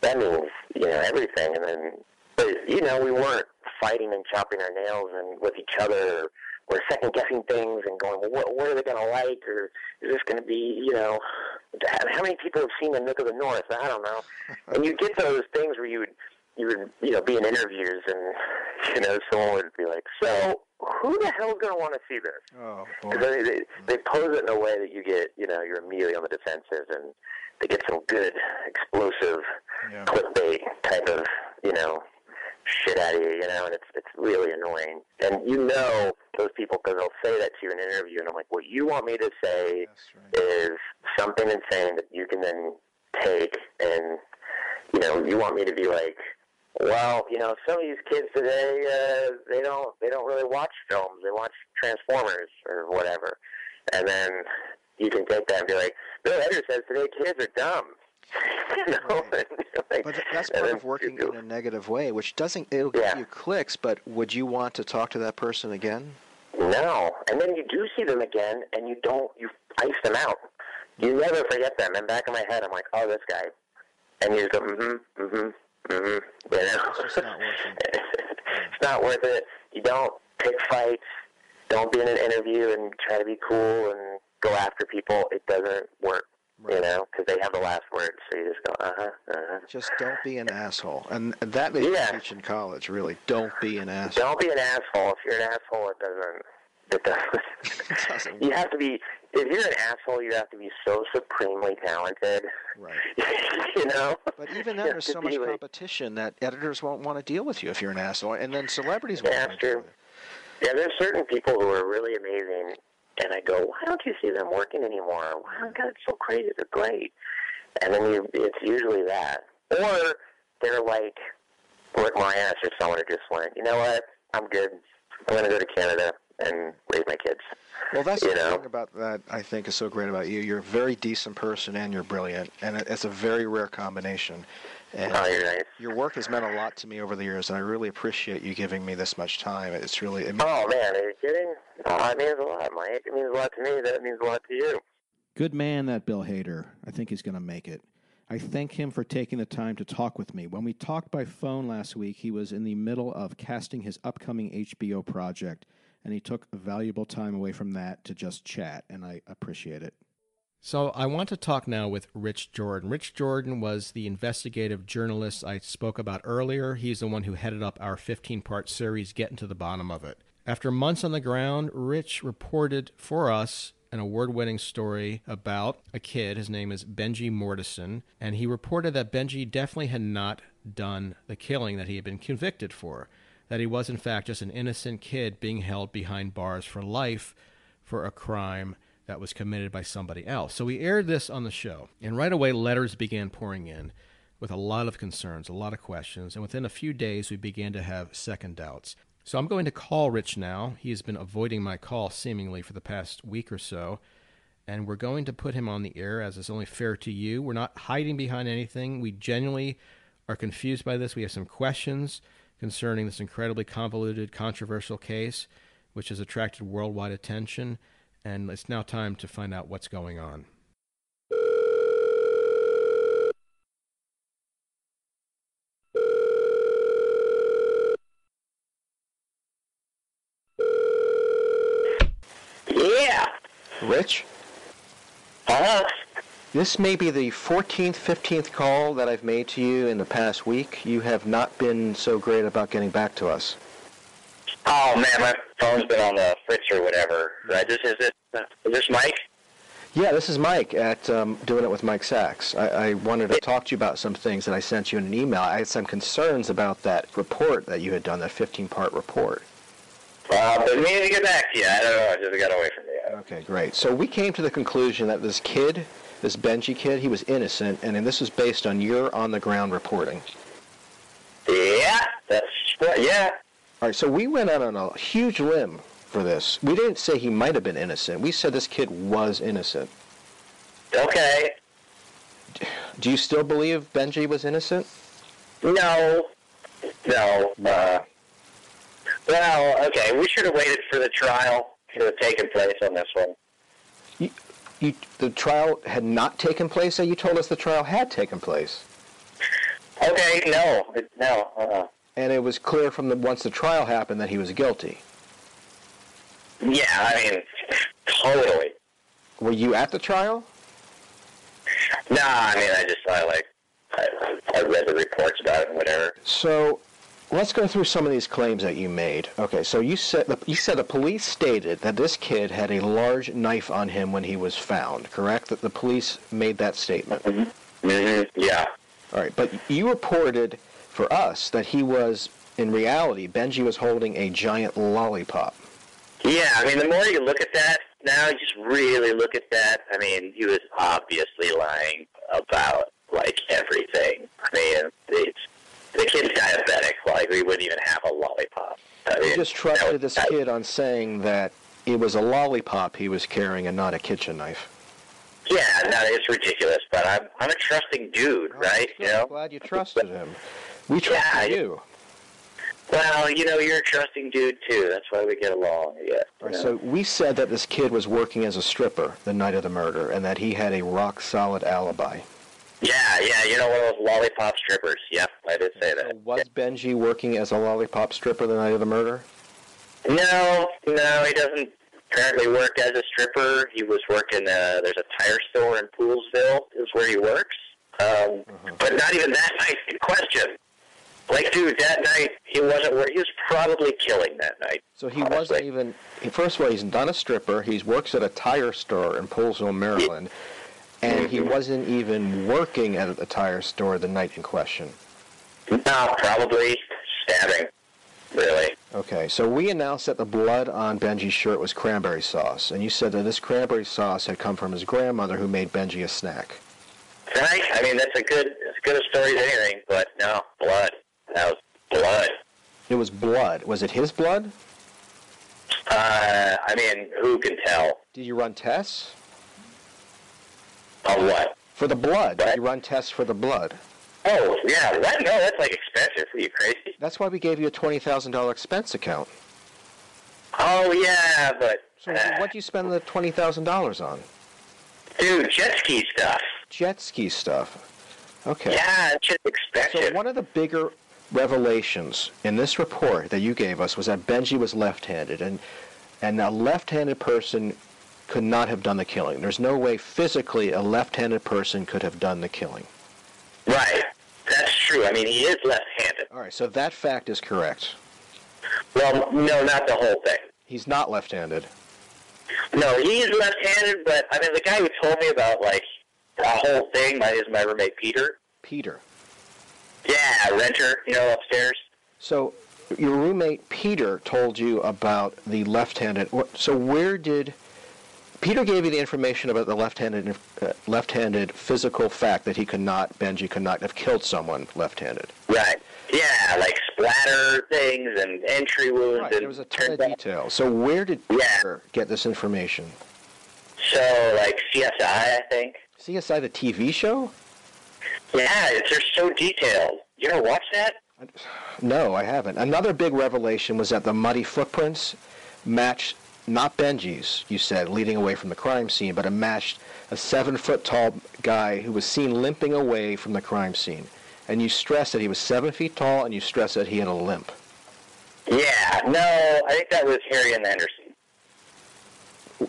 that means you know everything. And then, but you know, we weren't fighting and chopping our nails and with each other. We're second guessing things and going, well, what, what are they going to like, or is this going to be, you know, how many people have seen the Nook of the North? I don't know. and you get those things where you would, you would, you know, be in interviews and, you know, someone would be like, so who the hell's going to want to see this? Oh, They, they, they pose it in a way that you get, you know, you're immediately on the defensive, and they get some good, explosive, clickbait type of, you know, shit out of you, you know, and it's it's really annoying. And you know those people because they'll say that to you in an interview, and I'm like, what you want me to say is something insane that you can then take, and you know, you want me to be like. Well, you know, some of these kids today, uh, they don't they don't really watch films. They watch Transformers or whatever, and then you can take that and be like, Bill Hader says today kids are dumb. You know? like, But that's part of working in a negative way, which doesn't it'll give you clicks. But would you want to talk to that person again? No, and then you do see them again, and you don't you ice them out. You never forget them. And back in my head, I'm like, oh, this guy, and you just go, mm-hmm, mm-hmm, mm-hmm. You know, it's not worth it. it's not worth it. You don't pick fights. Don't be in an interview and try to be cool and go after people. It doesn't work. You know, because they have the last word. So you just go, uh huh, uh huh. Just don't be an asshole, and that they teach in college. Really, don't be an asshole. Don't be an asshole. If you're an asshole, it doesn't. It doesn't. you have to be. If you're an asshole, you have to be so supremely talented. Right. you know. But even then, there's so much like- competition that editors won't want to deal with you if you're an asshole, and then celebrities won't. Yeah, want that's true. Yeah, there's certain people who are really amazing, and I go, why don't you see them working anymore? Wow, God, it's so crazy. They're great. And then you, it's usually that, or they're like Rick Moranis or someone who just went, you know what? I'm good. I'm going to go to Canada and raise my kids. Well, that's you the know. thing about that I think is so great about you. You're a very decent person and you're brilliant, and it's a very rare combination. And Oh, you're nice. Your work has meant a lot to me over the years, and I really appreciate you giving me this much time. It's really it means Oh man, are you kidding? Oh, it means a lot, Mike. It means a lot to me. That means a lot to you. Good man, that Bill Hader. I think he's going to make it. I thank him for taking the time to talk with me. When we talked by phone last week, he was in the middle of casting his upcoming HBO project, and he took valuable time away from that to just chat, and I appreciate it. So I want to talk now with Rich Jordan. Rich Jordan was the investigative journalist I spoke about earlier. He's the one who headed up our 15 part series, Getting to the Bottom of It. After months on the ground, Rich reported for us an award winning story about a kid. His name is Benji Mortison. And he reported that Benji definitely had not done the killing that he had been convicted for. That he was, in fact, just an innocent kid being held behind bars for life for a crime that was committed by somebody else. So we aired this on the show. And right away, letters began pouring in with a lot of concerns, a lot of questions. And within a few days, we began to have second doubts. So I'm going to call Rich now. He has been avoiding my call seemingly for the past week or so. And we're going to put him on the air as is only fair to you. We're not hiding behind anything. We genuinely are confused by this. We have some questions concerning this incredibly convoluted, controversial case, which has attracted worldwide attention. And it's now time to find out what's going on. Yeah. Rich. Uh-huh. This may be the 14th, 15th call that I've made to you in the past week. You have not been so great about getting back to us. Oh man, my phone's been on the fritz or whatever. Right? This is it. Is this Mike? Yeah, this is Mike at um, Doing It with Mike Sacks. I, I wanted to talk to you about some things that I sent you in an email. I had some concerns about that report that you had done, that 15-part report. Uh, but meaning to get back to you. I don't know. I just got away from you. Okay, great. So we came to the conclusion that this kid, this Benji kid, he was innocent, and, and this was based on your on-the-ground reporting. Yeah, that's yeah. All right, so we went out on a huge limb for this. We didn't say he might have been innocent. We said this kid was innocent. Okay. Do you still believe Benji was innocent? No. No. Uh, well, okay. We should have waited for the trial to have taken place on this one. You, you, the trial had not taken place, and you told us the trial had taken place. Okay. No. It, no. Uh, And it was clear from the once the trial happened that he was guilty. yeah. I mean, totally. Were you at the trial? Nah. I mean, I just I like I, I read the reports about it and whatever. So let's go through some of these claims that you made. Okay, so you said the, you said the police stated that this kid had a large knife on him when he was found. Correct? That the police made that statement. Mm-hmm. Yeah. All right, but you reported for us that he was in reality Benji was holding a giant lollipop. Yeah, I mean, the more you look at that now, you just really look at that. I mean, he was obviously lying about like everything. I mean, it's, the kid's diabetic. Like, we wouldn't even have a lollipop. I mean, You just trusted this kid on saying that it was a lollipop he was carrying and not a kitchen knife. yeah, no, it's ridiculous. But I'm I'm a trusting dude, oh, right? You know. Glad you trusted him. We trusted you. Well, you know, you're a trusting dude too. That's why we get along. Yeah. Right, so we said that this kid was working as a stripper the night of the murder and that he had a rock solid alibi. Yeah, yeah. You know, one of those lollipop strippers. Yep, I did say that. Was Benji working as a lollipop stripper the night of the murder? No, no, he doesn't currently work as a stripper. He was working. Uh, there's a tire store in Poolesville. Is where he works. Um, But not even that night in question. Like, dude, that night he wasn't. wor- He was probably killing that night. So he wasn't even. First of all, he's not a stripper. He works at a tire store in Poolesville, Maryland, and he mm-hmm. wasn't even working at a tire store the night in question. No, probably stabbing. Really. Okay, so we announced that the blood on Benji's shirt was cranberry sauce, and you said that this cranberry sauce had come from his grandmother, who made Benji a snack. Right? I mean, that's a good, as good a story as anything. But no, blood. That was blood. It was blood. Was it his blood? Uh, I mean, who can tell? Did you run tests? On what? For the blood. Did you run tests for the blood? Oh, yeah. What? No, that's like expensive. Are you crazy? That's why we gave you a twenty thousand dollar expense account. Oh, yeah, but So what do you spend the twenty thousand dollars on? dude, jet ski stuff. Jet ski stuff. Okay. Yeah, it's just expensive. So one of the bigger revelations in this report that you gave us was that Benji was left-handed, and and a left-handed person could not have done the killing. There's no way physically a left-handed person could have done the killing. Right. That's true. I mean, he is left-handed. All right, so that fact is correct. Well, no, not the whole thing. He's not left-handed. No, he is left-handed, but I mean, the guy who told me about like the whole thing my, is my roommate Peter. Peter. Yeah, renter. You know, upstairs. So your roommate Peter told you about the left-handed. So where did Peter gave you the information about the left-handed uh, left-handed physical fact that he could not Benji could not have killed someone left-handed. Right. Yeah, like splatter things and entry wounds. Right, and there was a ton of detail. So where did Peter get this information? So, like CSI, I think. CSI, the TV show? Yeah, it's, they're so detailed. You ever watch that? No, I haven't. Another big revelation was that the muddy footprints matched not Benji's, you said, leading away from the crime scene, but it matched a seven foot tall guy who was seen limping away from the crime scene. And you stressed that he was seven feet tall, and you stressed that he had a limp. Yeah, no, I think that was Harry and Anderson.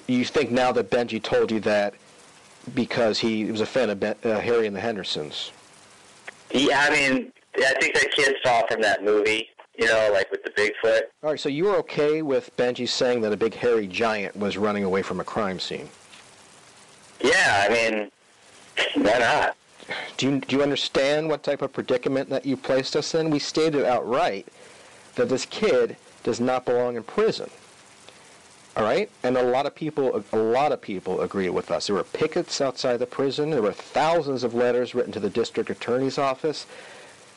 You think now that Benji told you that because he was a fan of ben, uh, Harry and the Hendersons. Yeah, I mean, I think that kid saw from that movie, you know, like with the Bigfoot. All right, so you were okay with Benji saying that a big hairy giant was running away from a crime scene? Yeah, I mean, why not? Do you do you understand what type of predicament that you placed us in? We stated outright that this kid does not belong in prison. All right, and a lot of people, a lot of people agree with us. There were pickets outside the prison. There were thousands of letters written to the district attorney's office.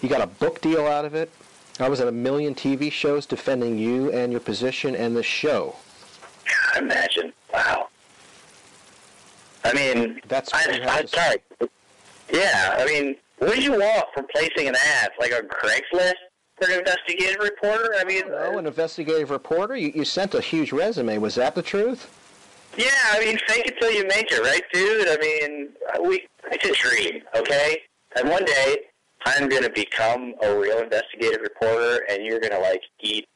You got a book deal out of it. I was in a million TV shows defending you and your position and the show. Imagine. Wow. I mean, that's I, I'm sorry. Yeah, I mean, what do you want from placing an ad like on Craigslist for an investigative reporter? I mean, Oh, an investigative reporter. You, you sent a huge resume. Was that the truth? yeah, I mean, fake it till you make it, right, dude? I mean, we it's a dream, okay? And one day, I'm gonna become a real investigative reporter, and you're gonna like eat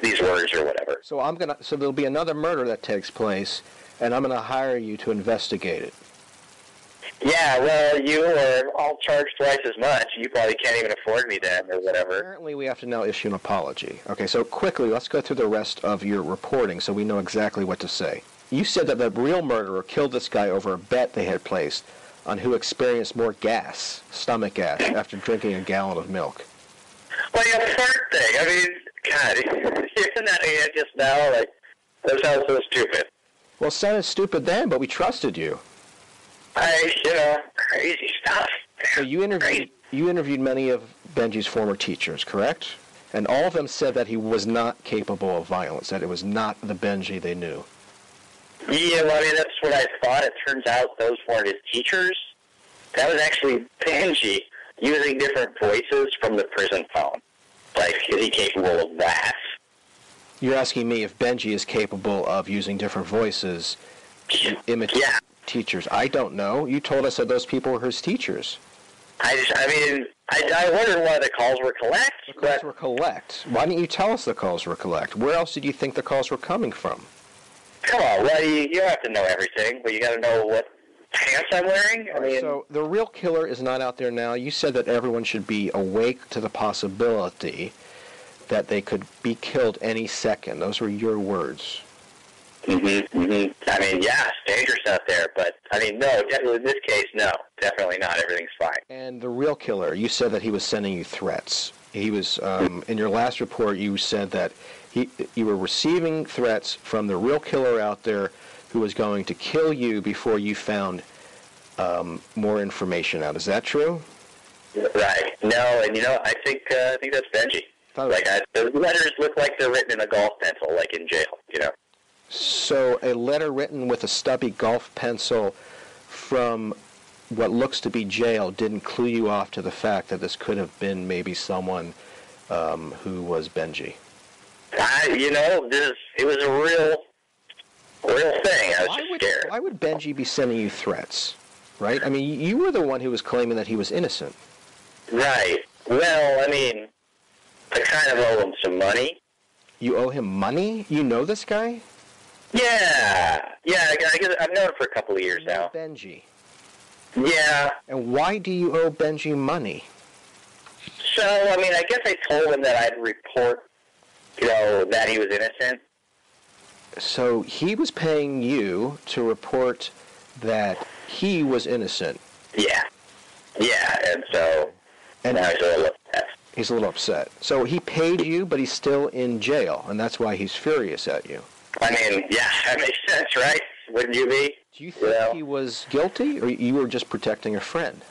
these words or whatever. So I'm gonna. So there'll be another murder that takes place, and I'm gonna hire you to investigate it. Yeah, well, you are all charged twice as much. You probably can't even afford me then, or whatever. Apparently, we have to now issue an apology. Okay, so quickly, let's go through the rest of your reporting so we know exactly what to say. You said that the real murderer killed this guy over a bet they had placed on who experienced more gas, stomach gas, after drinking a gallon of milk. Like a fart thing. I mean, God, isn't that just now, like, that sounds so stupid. Well, sounded stupid then, but we trusted you. I, you crazy stuff. So you interviewed you interviewed many of Benji's former teachers, correct? And all of them said that he was not capable of violence, that it was not the Benji they knew. Yeah, well, I mean, that's what I thought. It turns out those weren't his teachers. That was actually Benji using different voices from the prison phone. Like, is he capable of that? You're asking me if Benji is capable of using different voices to imitate teachers. I don't know. You told us that those people were his teachers. I just, I mean, I, I wondered why the calls were collect. The calls were collect. Why didn't you tell us the calls were collect? Where else did you think the calls were coming from? Come on, well, you, you don't have to know everything, but you got to know what pants I'm wearing. I mean, So the real killer is not out there now. You said that everyone should be awake to the possibility that they could be killed any second. Those were your words. Mm-hmm, mm-hmm. I mean, yeah, it's dangerous out there, but I mean, no, definitely in this case, no, definitely not. Everything's fine. And the real killer, you said that he was sending you threats. He was um, in your last report. You said that he you were receiving threats from the real killer out there who was going to kill you before you found um, more information out. Is that true? Right. No, and you know, I think uh, I think that's Benji. Like I, the letters look like they're written in a golf pencil, like in jail. You know. So a letter written with a stubby golf pencil from what looks to be jail didn't clue you off to the fact that this could have been maybe someone um, who was Benji. I, you know, this it was a real, real thing. I was Why just would, scared. why would Benji be sending you threats? Right? I mean, you were the one who was claiming that he was innocent. Right. Well, I mean, I kind of owe him some money. You owe him money? You know this guy? Yeah. Yeah. I, I guess I've known him for a couple of years now. Benji. Yeah. And why do you owe Benji money? So, I mean, I guess I told him that I'd report, you know, that he was innocent. So he was paying you to report that he was innocent. Yeah. Yeah, and so and now he's a little upset. He's a little upset. So he paid you, but he's still in jail, and that's why he's furious at you. I mean, yeah, that makes sense, right? Wouldn't you be? Do you think he was guilty, or you were just protecting a friend?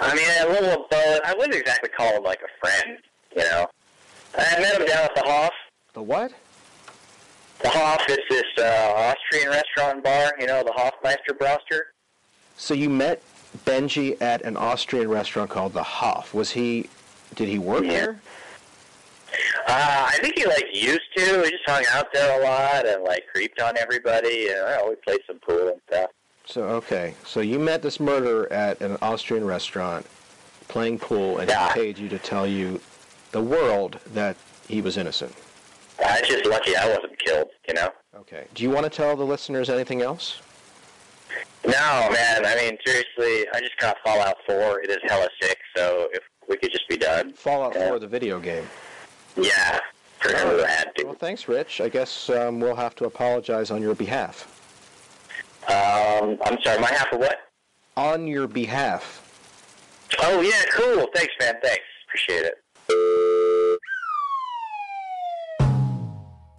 I mean, a little of both. I wouldn't exactly call him like a friend, you know. I met him down at the Hoff. The what? The Hoff is this uh, Austrian restaurant and bar, you know, the Hofmeister Broster. So you met Benji at an Austrian restaurant called the Hof. Was he? Did he work there? Uh, I think he like used to. We just hung out there a lot and like creeped on everybody, and I we played some pool and stuff. So okay, so you met this murderer at an Austrian restaurant, playing pool, and he paid you to tell you, the world, that he was innocent. I was just lucky I wasn't killed, you know. Okay. Do you want to tell the listeners anything else? No, man. I mean, seriously, I just got Fallout 4. It is hella sick. So if we could just be done. Fallout 4, the video game. Yeah, for who had to. Well, thanks, Rich. I guess um, we'll have to apologize on your behalf. Um, I'm sorry. My half of what? On your behalf. Oh yeah, cool. Thanks, man. Thanks. Appreciate it.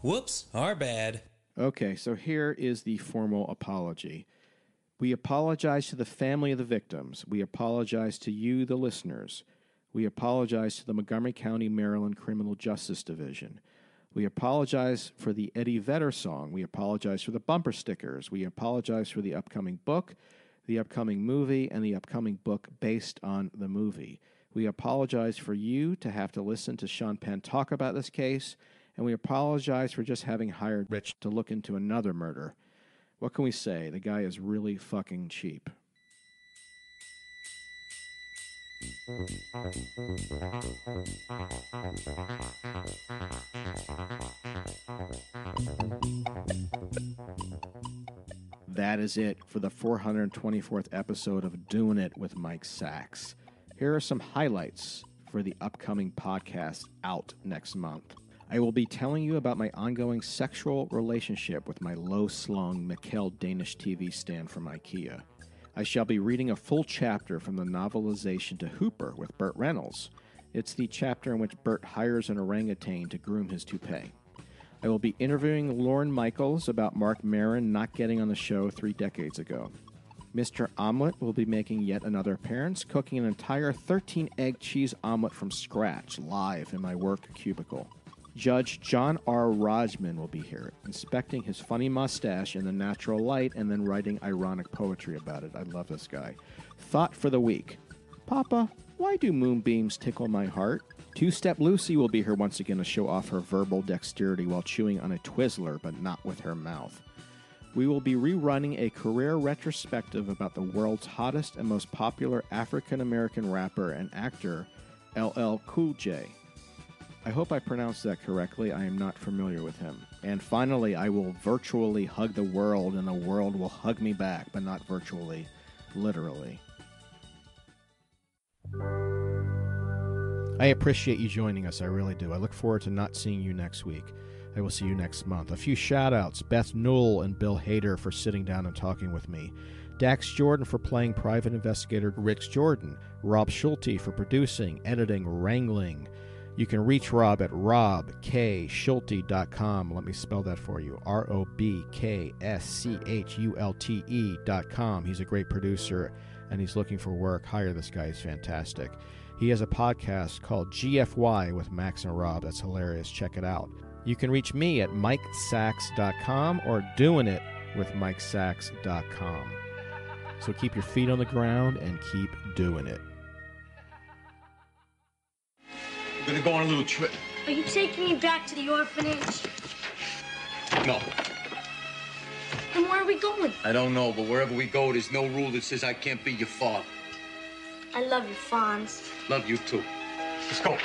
Whoops, our bad. Okay, so here is the formal apology. We apologize to the family of the victims. We apologize to you, the listeners. We apologize to the Montgomery County, Maryland Criminal Justice Division. We apologize for the Eddie Vedder song. We apologize for the bumper stickers. We apologize for the upcoming book, the upcoming movie, and the upcoming book based on the movie. We apologize for you to have to listen to Sean Penn talk about this case, and we apologize for just having hired Rich to look into another murder. What can we say? The guy is really fucking cheap. That is it for the 424th episode of Doing It with Mike Sacks. Here are some highlights for the upcoming podcast out next month. I will be telling you about my ongoing sexual relationship with my low slung Mikkel Danish TV stand from IKEA. I shall be reading a full chapter from the novelization to Hooper with Burt Reynolds. It's the chapter in which Burt hires an orangutan to groom his toupee. I will be interviewing Lorne Michaels about Marc Maron not getting on the show three decades ago. Mr. Omelette will be making yet another appearance, cooking an entire 13 egg cheese omelet from scratch live in my work cubicle. Judge John R. Rajman will be here, inspecting his funny mustache in the natural light and then writing ironic poetry about it. I love this guy. Thought for the week Papa, why do moonbeams tickle my heart? Two Step Lucy will be here once again to show off her verbal dexterity while chewing on a Twizzler, but not with her mouth. We will be rerunning a career retrospective about the world's hottest and most popular African American rapper and actor, LL Cool J. I hope I pronounced that correctly. I am not familiar with him. And finally, I will virtually hug the world, and the world will hug me back, but not virtually, literally. I appreciate you joining us. I really do. I look forward to not seeing you next week. I will see you next month. A few shout outs Beth Newell and Bill Hader for sitting down and talking with me. Dax Jordan for playing private investigator Rich Jordan. Rob Schulte for producing, editing, wrangling. You can reach Rob at robkschulte.com. Let me spell that for you R O B K S C H U L T E.com. He's a great producer and he's looking for work. Hire this guy, he's fantastic. He has a podcast called GFY with Max and Rob. That's hilarious. Check it out. You can reach me at mikesacks.com or doing it with mikesacks.com. So keep your feet on the ground and keep doing it. I'm gonna go on a little trip. Are you taking me back to the orphanage? No, And where are we going? I don't know, but wherever we go, there's no rule that says I can't be your father. I love you, Fonz. Love you too. Let's go.